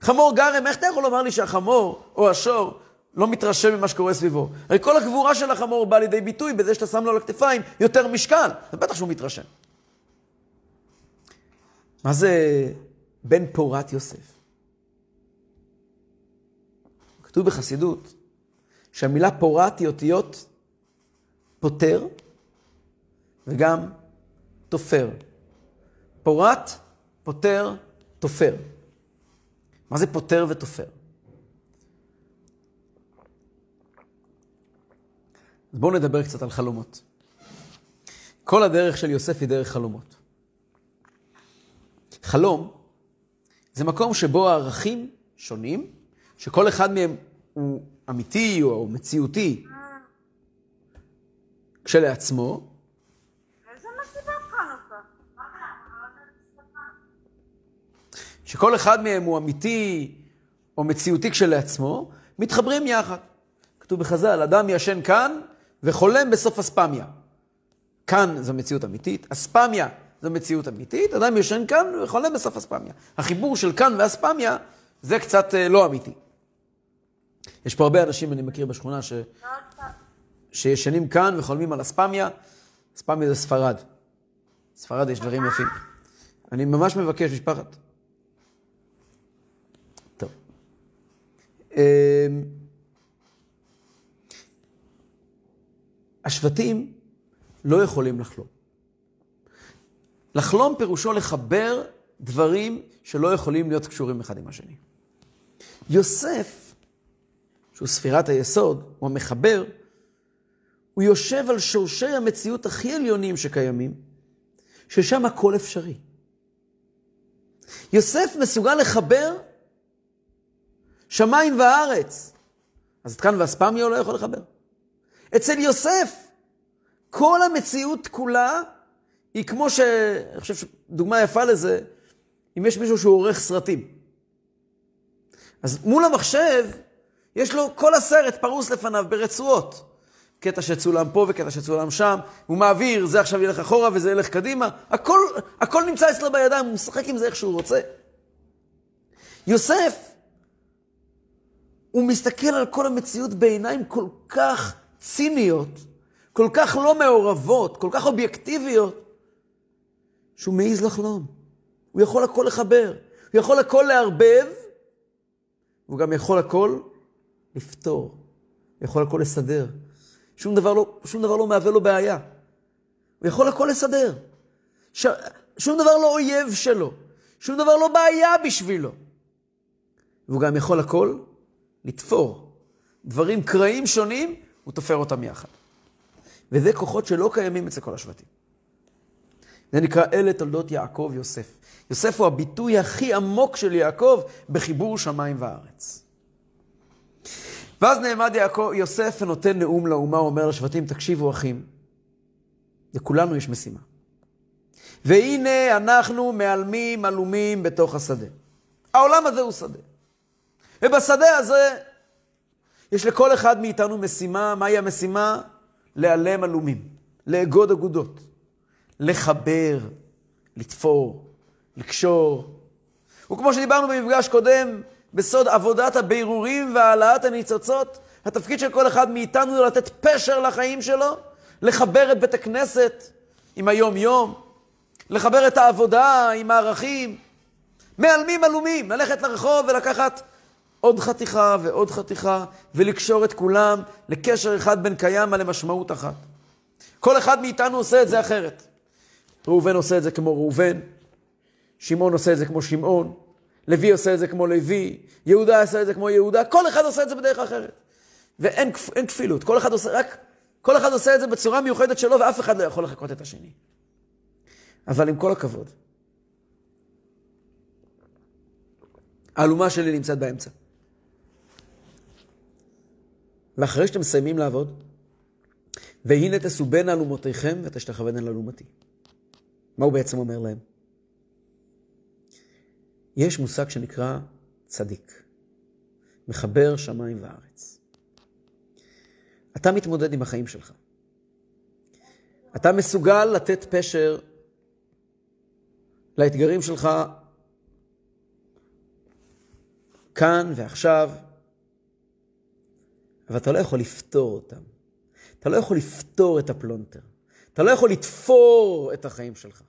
חמור גרם, איך אתה יכול לומר לי שהחמור או השור לא מתרשם ממה שקורה סביבו? הרי כל הגבורה של החמור באה לידי ביטוי בזה שאתה שם לו על הכתפיים יותר משקל. זה בטח שהוא מתרשם. מה זה בן פורת יוסף? כתוב בחסידות שהמילה פורת היא אותיות פותר וגם תופר. פורט, פותר, תופר. מה זה פותר ותופר? אז בואו נדבר קצת על חלומות. כל הדרך של יוסף היא דרך חלומות. חלום זה מקום שבו הערכים שונים, שכל אחד מהם הוא אמיתי או מציאותי כשלעצמו. שכל אחד מהם הוא אמיתי או מציאותי כשלעצמו, מתחברים יחד. כתוב בחז"ל, אדם ישן כאן וחולם בסוף אספמיה. כאן זו מציאות אמיתית, אספמיה זו מציאות אמיתית, אדם ישן כאן וחולם בסוף אספמיה. החיבור של כאן ואספמיה זה קצת אה, לא אמיתי. יש פה הרבה אנשים, אני מכיר בשכונה, ש... שישנים כאן וחולמים על אספמיה. אספמיה זה ספרד. ספרד יש דברים יפים. אני ממש מבקש, משפחת. טוב. אמ, השבטים לא יכולים לחלום. לחלום פירושו לחבר דברים שלא יכולים להיות קשורים אחד עם השני. יוסף, שהוא ספירת היסוד, הוא המחבר, הוא יושב על שורשי המציאות הכי עליונים שקיימים, ששם הכל אפשרי. יוסף מסוגל לחבר שמיים וארץ. אז את כאן ואספמיה הוא לא יכול לחבר. אצל יוסף, כל המציאות כולה היא כמו ש... אני חושב שדוגמה יפה לזה, אם יש מישהו שהוא עורך סרטים. אז מול המחשב, יש לו כל הסרט פרוס לפניו ברצועות. קטע שצולם פה וקטע שצולם שם, הוא מעביר, זה עכשיו ילך אחורה וזה ילך קדימה, הכל, הכל נמצא אצלו בידיים, הוא משחק עם זה איך שהוא רוצה. יוסף, הוא מסתכל על כל המציאות בעיניים כל כך ציניות, כל כך לא מעורבות, כל כך אובייקטיביות, שהוא מעז לחלום. הוא יכול הכל לחבר, הוא יכול הכל לערבב, הוא גם יכול הכל לפתור, הוא יכול הכל לסדר. שום דבר לא, שום דבר לא מהווה לו בעיה. הוא יכול הכל לסדר. ש... שום דבר לא אויב שלו, שום דבר לא בעיה בשבילו. והוא גם יכול הכל לתפור. דברים קרעים שונים, הוא תופר אותם יחד. וזה כוחות שלא קיימים אצל כל השבטים. זה נקרא אלה תולדות יעקב יוסף. יוסף הוא הביטוי הכי עמוק של יעקב בחיבור שמיים וארץ. ואז נעמד יעקב, יוסף ונותן נאום לאומה, הוא אומר לשבטים, תקשיבו אחים, לכולנו יש משימה. והנה אנחנו מעלמים עלומים בתוך השדה. העולם הזה הוא שדה. ובשדה הזה יש לכל אחד מאיתנו משימה, מהי המשימה? להיעלם עלומים, לאגוד אגודות, לחבר, לתפור, לקשור. וכמו שדיברנו במפגש קודם, בסוד עבודת הבירורים והעלאת הניצוצות, התפקיד של כל אחד מאיתנו הוא לתת פשר לחיים שלו, לחבר את בית הכנסת עם היום-יום, לחבר את העבודה עם הערכים. מעלמים עלומים, ללכת לרחוב ולקחת עוד חתיכה ועוד חתיכה, ולקשור את כולם לקשר אחד בין קיימא למשמעות אחת. כל אחד מאיתנו עושה את זה אחרת. ראובן עושה את זה כמו ראובן, שמעון עושה את זה כמו שמעון, לוי עושה את זה כמו לוי, יהודה עושה את זה כמו יהודה, כל אחד עושה את זה בדרך אחרת. ואין כפילות, כל אחד עושה רק, כל אחד עושה את זה בצורה מיוחדת שלו, ואף אחד לא יכול לחקות את השני. אבל עם כל הכבוד, האלומה שלי נמצאת באמצע. ואחרי שאתם מסיימים לעבוד, והנה תסובנה אלומותיכם ותשתחוונה לאלומתי. מה הוא בעצם אומר להם? יש מושג שנקרא צדיק, מחבר שמיים וארץ. אתה מתמודד עם החיים שלך. אתה מסוגל לתת פשר לאתגרים שלך כאן ועכשיו, אבל אתה לא יכול לפתור אותם. אתה לא יכול לפתור את הפלונטר. אתה לא יכול לפתור את החיים שלך.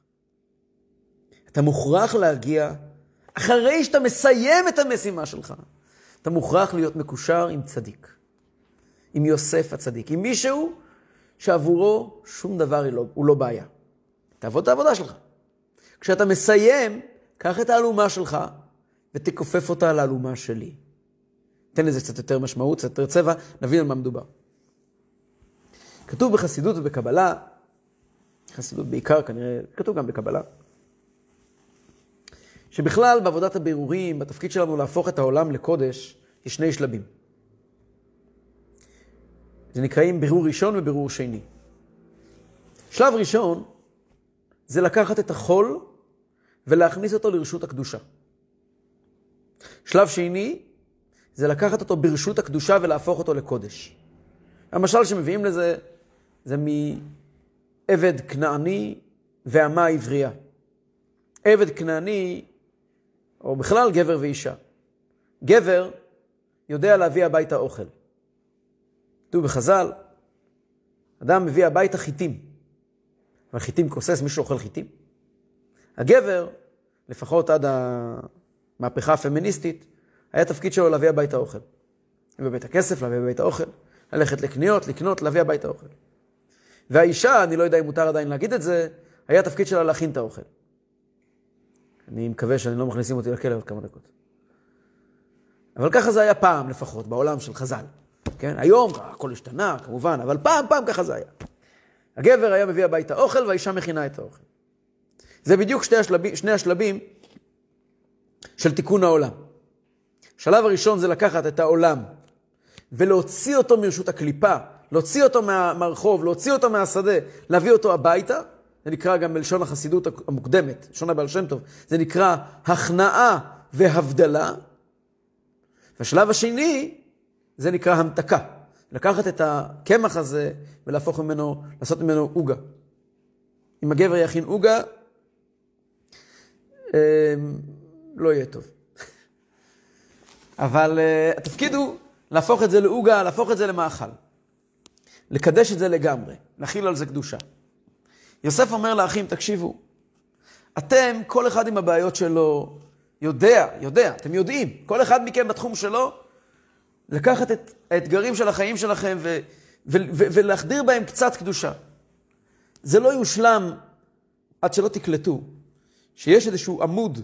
אתה מוכרח להגיע, אחרי שאתה מסיים את המשימה שלך, אתה מוכרח להיות מקושר עם צדיק, עם יוסף הצדיק, עם מישהו שעבורו שום דבר לא, הוא לא בעיה. תעבוד את העבודה שלך. כשאתה מסיים, קח את האלומה שלך ותכופף אותה לאלומה שלי. תן לזה קצת יותר משמעות, קצת יותר צבע, נבין על מה מדובר. כתוב בחסידות ובקבלה, חסידות בעיקר כנראה, כתוב גם בקבלה, שבכלל בעבודת הבירורים, בתפקיד שלנו להפוך את העולם לקודש, יש שני שלבים. זה נקראים בירור ראשון ובירור שני. שלב ראשון זה לקחת את החול ולהכניס אותו לרשות הקדושה. שלב שני זה לקחת אותו ברשות הקדושה ולהפוך אותו לקודש. המשל שמביאים לזה זה מעבד כנעני ואמה עברייה. עבד כנעני, או בכלל גבר ואישה. גבר יודע להביא הביתה אוכל. כתוב בחז"ל, אדם מביא הביתה חיטים. אבל חיטים כוסס, מישהו אוכל חיטים? הגבר, לפחות עד המהפכה הפמיניסטית, היה תפקיד שלו להביא הביתה אוכל. להביא הביתה כסף, להביא הביתה אוכל, ללכת לקניות, לקנות, להביא הביתה אוכל. והאישה, אני לא יודע אם מותר עדיין להגיד את זה, היה תפקיד שלה להכין את האוכל. אני מקווה שאני לא מכניסים אותי לכלא עוד כמה דקות. אבל ככה זה היה פעם לפחות, בעולם של חז"ל. כן? היום הכל השתנה, כמובן, אבל פעם, פעם ככה זה היה. הגבר היה מביא הביתה אוכל והאישה מכינה את האוכל. זה בדיוק שני השלבים, שני השלבים של תיקון העולם. השלב הראשון זה לקחת את העולם ולהוציא אותו מרשות הקליפה, להוציא אותו מה, מהרחוב, להוציא אותו מהשדה, להביא אותו הביתה. זה נקרא גם בלשון החסידות המוקדמת, לשון הבעל שם טוב, זה נקרא הכנעה והבדלה. והשלב השני, זה נקרא המתקה. לקחת את הקמח הזה ולהפוך ממנו, לעשות ממנו עוגה. אם הגבר יכין עוגה, אמ, לא יהיה טוב. אבל uh, התפקיד הוא להפוך את זה לעוגה, להפוך את זה למאכל. לקדש את זה לגמרי, להכיל על זה קדושה. יוסף אומר לאחים, תקשיבו, אתם, כל אחד עם הבעיות שלו, יודע, יודע, אתם יודעים, כל אחד מכם בתחום שלו, לקחת את האתגרים של החיים שלכם ו- ו- ו- ולהחדיר בהם קצת קדושה. זה לא יושלם עד שלא תקלטו שיש איזשהו עמוד,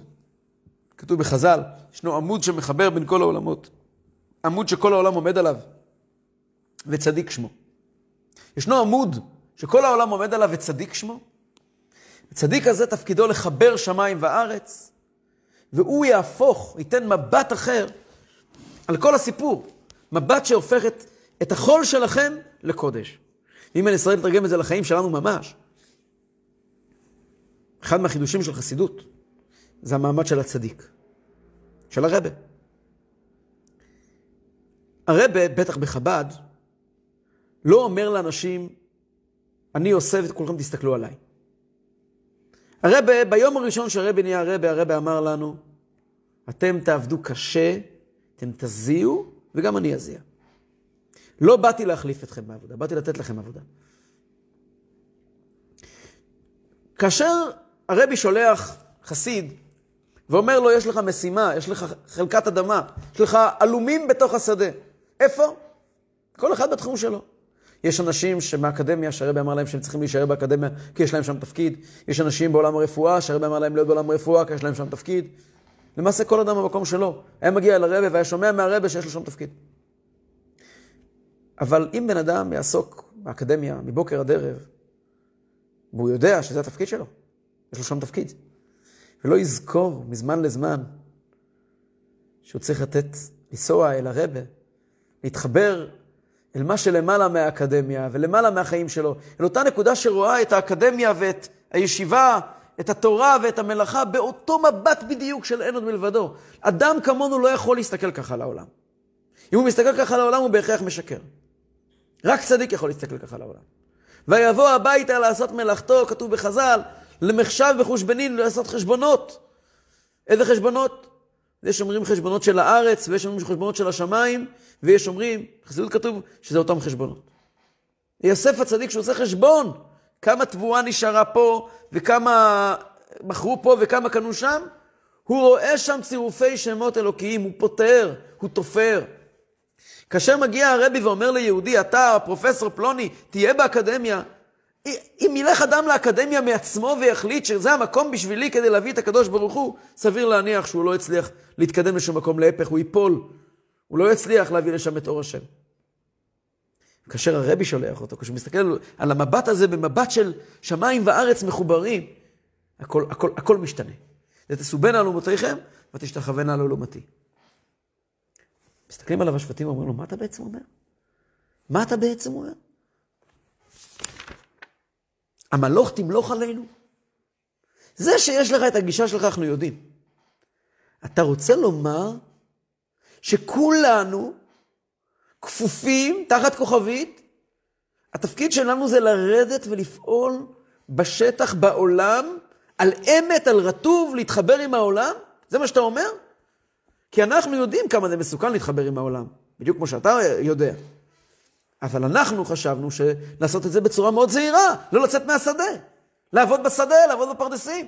כתוב בחז"ל, ישנו עמוד שמחבר בין כל העולמות, עמוד שכל העולם עומד עליו, וצדיק שמו. ישנו עמוד שכל העולם עומד עליו וצדיק שמו. הצדיק הזה תפקידו לחבר שמיים וארץ, והוא יהפוך, ייתן מבט אחר על כל הסיפור. מבט שהופך את, את החול שלכם לקודש. אם אני ישראל לתרגם את זה לחיים שלנו ממש, אחד מהחידושים של חסידות זה המעמד של הצדיק, של הרבה. הרבה, בטח בחב"ד, לא אומר לאנשים, אני עושה ואת כולכם תסתכלו עליי. הרבה, ביום הראשון שהרבה נהיה הרבה, הרבה אמר לנו, אתם תעבדו קשה, אתם תזיעו, וגם אני אזיע. לא באתי להחליף אתכם בעבודה, באתי לתת לכם עבודה. כאשר הרבי שולח חסיד ואומר לו, יש לך משימה, יש לך חלקת אדמה, יש לך עלומים בתוך השדה. איפה? כל אחד בתחום שלו. יש אנשים שמהאקדמיה, שהרבי אמר להם שהם צריכים להישאר באקדמיה כי יש להם שם תפקיד. יש אנשים בעולם הרפואה, שהרבי אמר להם להיות בעולם הרפואה כי יש להם שם תפקיד. למעשה כל אדם במקום שלו. היה מגיע אל הרבה והיה שומע מהרבה שיש לו שם תפקיד. אבל אם בן אדם יעסוק באקדמיה מבוקר עד ערב, והוא יודע שזה התפקיד שלו, יש לו שם תפקיד, ולא יזכור מזמן לזמן שהוא צריך לתת, לנסוע אל הרבה, להתחבר אל מה שלמעלה מהאקדמיה ולמעלה מהחיים שלו, אל אותה נקודה שרואה את האקדמיה ואת הישיבה את התורה ואת המלאכה באותו מבט בדיוק של אין עוד מלבדו. אדם כמונו לא יכול להסתכל ככה על העולם. אם הוא מסתכל ככה על העולם, הוא בהכרח משקר. רק צדיק יכול להסתכל ככה על העולם. ויבוא הביתה לעשות מלאכתו, כתוב בחז"ל, למחשב וחושבנין, לעשות חשבונות. איזה חשבונות? יש אומרים חשבונות של הארץ, ויש אומרים חשבונות של השמיים, ויש אומרים, בחסידות כתוב שזה אותם חשבונות. יוסף הצדיק שעושה חשבון, כמה תבואה נשארה פה, וכמה מכרו פה, וכמה קנו שם, הוא רואה שם צירופי שמות אלוקיים, הוא פותר, הוא תופר. כאשר מגיע הרבי ואומר ליהודי, אתה, פרופסור פלוני, תהיה באקדמיה, אם ילך אדם לאקדמיה מעצמו ויחליט שזה המקום בשבילי כדי להביא את הקדוש ברוך הוא, סביר להניח שהוא לא יצליח להתקדם לשום מקום, להפך, הוא ייפול. הוא לא יצליח להביא לשם את אור השם. כאשר הרבי שולח אותו, כשהוא מסתכל על המבט הזה במבט של שמיים וארץ מחוברים, הכל, הכל, הכל משתנה. ותסובנה על אומותיכם ותשתחוונה על עולמתי. מסתכלים עליו השבטים ואומרים לו, מה אתה בעצם אומר? מה אתה בעצם אומר? המלוך תמלוך עלינו? זה שיש לך את הגישה שלך, אנחנו יודעים. אתה רוצה לומר שכולנו כפופים תחת כוכבית? התפקיד שלנו זה לרדת ולפעול בשטח, בעולם, על אמת, על רטוב, להתחבר עם העולם? זה מה שאתה אומר? כי אנחנו יודעים כמה זה מסוכן להתחבר עם העולם, בדיוק כמו שאתה יודע. אבל אנחנו חשבנו שלעשות את זה בצורה מאוד זהירה, לא לצאת מהשדה, לעבוד בשדה, לעבוד בפרדסים.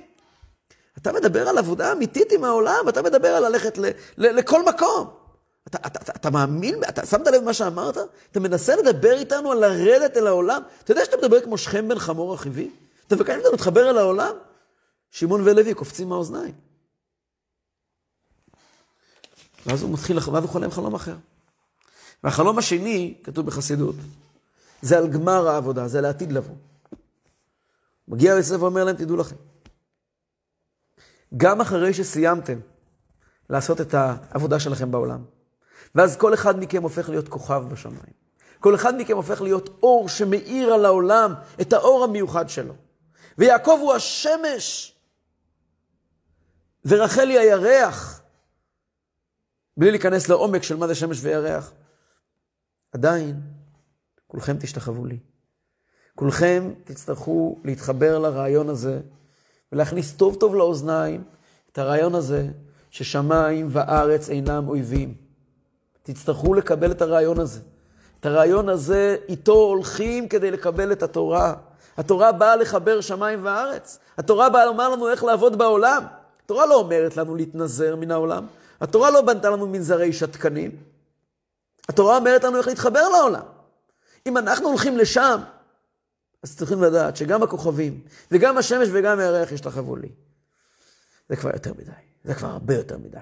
אתה מדבר על עבודה אמיתית עם העולם, אתה מדבר על ללכת ל, ל, לכל מקום. אתה, אתה, אתה, אתה מאמין, אתה שמת לב מה שאמרת? אתה מנסה לדבר איתנו על לרדת אל העולם? אתה יודע שאתה מדבר כמו שכם בן חמור אחיבי? אתה מבקש מאיתנו להתחבר אל העולם? שמעון ולוי קופצים מהאוזניים. ואז הוא מתחיל, ואז הוא חולם חלום אחר. והחלום השני, כתוב בחסידות, זה על גמר העבודה, זה לעתיד לבוא. מגיע יוסף ואומר להם, תדעו לכם, גם אחרי שסיימתם לעשות את העבודה שלכם בעולם, ואז כל אחד מכם הופך להיות כוכב בשמיים. כל אחד מכם הופך להיות אור שמאיר על העולם את האור המיוחד שלו. ויעקב הוא השמש, ורחל היא הירח. בלי להיכנס לעומק של מה זה שמש וירח. עדיין, כולכם תשתחוו לי. כולכם תצטרכו להתחבר לרעיון הזה ולהכניס טוב טוב לאוזניים את הרעיון הזה ששמיים וארץ אינם אויבים. תצטרכו לקבל את הרעיון הזה. את הרעיון הזה, איתו הולכים כדי לקבל את התורה. התורה באה לחבר שמיים וארץ. התורה באה לומר לנו איך לעבוד בעולם. התורה לא אומרת לנו להתנזר מן העולם. התורה לא בנתה לנו מנזרי שתקנים. התורה אומרת לנו איך להתחבר לעולם. אם אנחנו הולכים לשם, אז צריכים לדעת שגם הכוכבים, וגם השמש וגם הירח ישתחוו לי. זה כבר יותר מדי, זה כבר הרבה יותר מדי.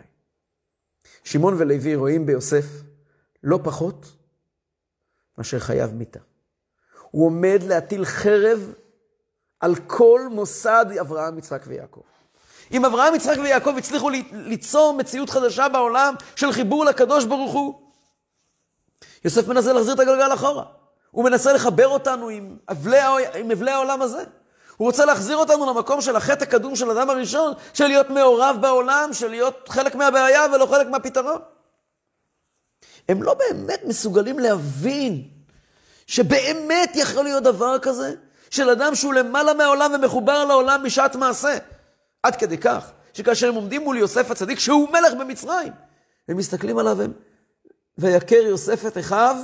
שמעון ולוי רואים ביוסף לא פחות מאשר חייב מיתה. הוא עומד להטיל חרב על כל מוסד אברהם, יצחק ויעקב. אם אברהם, יצחק ויעקב הצליחו ליצור מציאות חדשה בעולם של חיבור לקדוש ברוך הוא, יוסף מנסה להחזיר את הגלגל אחורה. הוא מנסה לחבר אותנו עם אבלי, עם אבלי העולם הזה. הוא רוצה להחזיר אותנו למקום של החטא הקדום של אדם הראשון, של להיות מעורב בעולם, של להיות חלק מהבעיה ולא חלק מהפתרון. הם לא באמת מסוגלים להבין שבאמת יכול להיות דבר כזה, של אדם שהוא למעלה מהעולם ומחובר לעולם בשעת מעשה. עד כדי כך, שכאשר הם עומדים מול יוסף הצדיק, שהוא מלך במצרים, הם מסתכלים עליו, הם, ויכר יוסף את אחיו,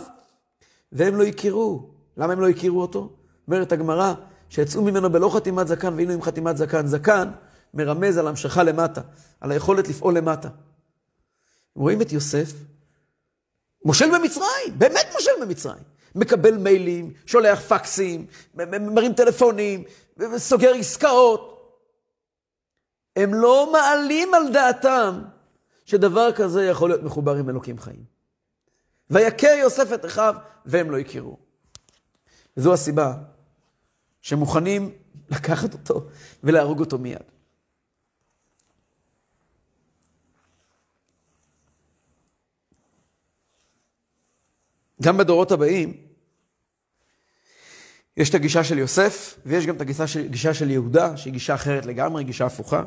והם לא הכירו. למה הם לא הכירו אותו? אומרת הגמרא, שיצאו ממנו בלא חתימת זקן, והיינו עם חתימת זקן. זקן מרמז על המשכה למטה, על היכולת לפעול למטה. רואים את יוסף, מושל במצרים, באמת מושל במצרים. מקבל מיילים, שולח פקסים, מרים טלפונים, סוגר עסקאות. הם לא מעלים על דעתם שדבר כזה יכול להיות מחובר עם אלוקים חיים. ויכר יוסף את אחיו, והם לא הכירו. וזו הסיבה שמוכנים לקחת אותו ולהרוג אותו מיד. גם בדורות הבאים, יש את הגישה של יוסף, ויש גם את הגישה של, הגישה של יהודה, שהיא גישה אחרת לגמרי, גישה הפוכה.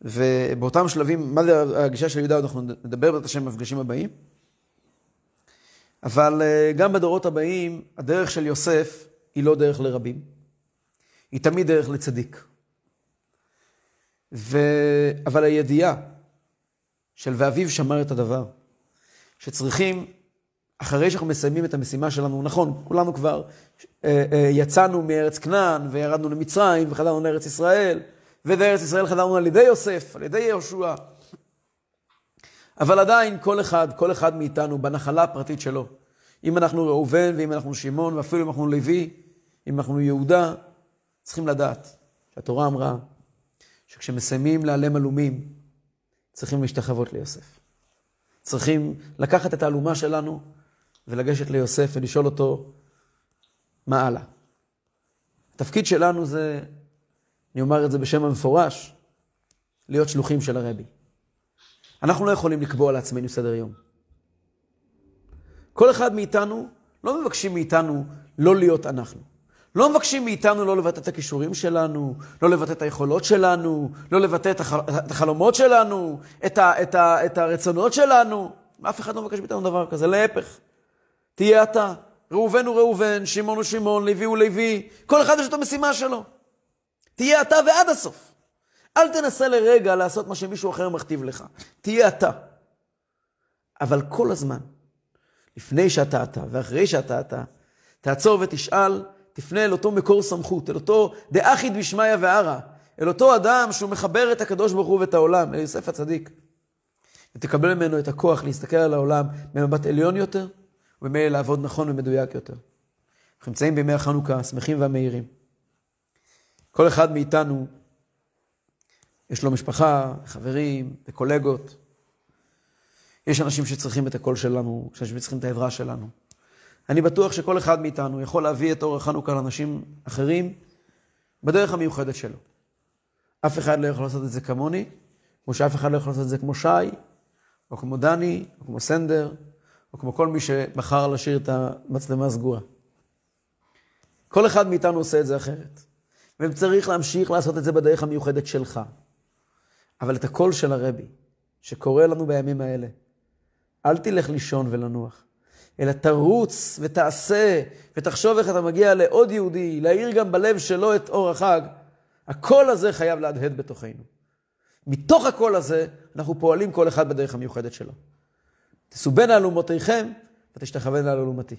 ובאותם שלבים, מה זה הגישה של יהודה, אנחנו נדבר בעזרת השם במפגשים הבאים. אבל אה, גם בדורות הבאים, הדרך של יוסף היא לא דרך לרבים, היא תמיד דרך לצדיק. ו... אבל הידיעה של ואביו שמר את הדבר, שצריכים, אחרי שאנחנו מסיימים את המשימה שלנו, נכון, כולנו כבר אה, אה, יצאנו מארץ כנען וירדנו למצרים וחזרנו לארץ ישראל, ולארץ ישראל חזרנו על ידי יוסף, על ידי יהושע. אבל עדיין כל אחד, כל אחד מאיתנו בנחלה הפרטית שלו. אם אנחנו ראובן ואם אנחנו שמעון ואפילו אם אנחנו לוי, אם אנחנו יהודה, צריכים לדעת שהתורה אמרה שכשמסיימים להיעלם עלומים, צריכים להשתחוות ליוסף. צריכים לקחת את האלומה שלנו ולגשת ליוסף ולשאול אותו מה הלאה. התפקיד שלנו זה, אני אומר את זה בשם המפורש, להיות שלוחים של הרבי. אנחנו לא יכולים לקבוע לעצמנו סדר יום. כל אחד מאיתנו, לא מבקשים מאיתנו לא להיות אנחנו. לא מבקשים מאיתנו לא לבטא את הכישורים שלנו, לא לבטא את היכולות שלנו, לא לבטא את, הח... את החלומות שלנו, את, ה... את, ה... את הרצונות שלנו. אף אחד לא מבקש מאיתנו דבר כזה, להפך. תהיה אתה. ראובן הוא ראובן, שמעון הוא שמעון, לוי הוא לוי. כל אחד יש את המשימה שלו. תהיה אתה ועד הסוף. אל תנסה לרגע לעשות מה שמישהו אחר מכתיב לך. תהיה אתה. אבל כל הזמן, לפני שאתה אתה ואחרי שאתה אתה, תעצור ותשאל, תפנה אל אותו מקור סמכות, אל אותו דאחי דשמיא וערא, אל אותו אדם שהוא מחבר את הקדוש ברוך הוא ואת העולם, אל יוסף הצדיק. ותקבל ממנו את הכוח להסתכל על העולם במבט עליון יותר, וממילא לעבוד נכון ומדויק יותר. אנחנו נמצאים בימי החנוכה, שמחים והמאירים. כל אחד מאיתנו, יש לו משפחה, חברים וקולגות. יש אנשים שצריכים את הקול שלנו, יש אנשים שצריכים את העזרה שלנו. אני בטוח שכל אחד מאיתנו יכול להביא את אור החנוכה לאנשים אחרים בדרך המיוחדת שלו. אף אחד לא יכול לעשות את זה כמוני, כמו שאף אחד לא יכול לעשות את זה כמו שי, או כמו דני, או כמו סנדר, או כמו כל מי שבחר לשיר את המצלמה הסגורה. כל אחד מאיתנו עושה את זה אחרת. וצריך להמשיך לעשות את זה בדרך המיוחדת שלך. אבל את הקול של הרבי, שקורא לנו בימים האלה, אל תלך לישון ולנוח, אלא תרוץ ותעשה, ותחשוב איך אתה מגיע לעוד יהודי, להאיר גם בלב שלו את אור החג. הקול הזה חייב להדהד בתוכנו. מתוך הקול הזה, אנחנו פועלים כל אחד בדרך המיוחדת שלו. תסובנה אלומותיכם ותשתחוונה לאלומתי.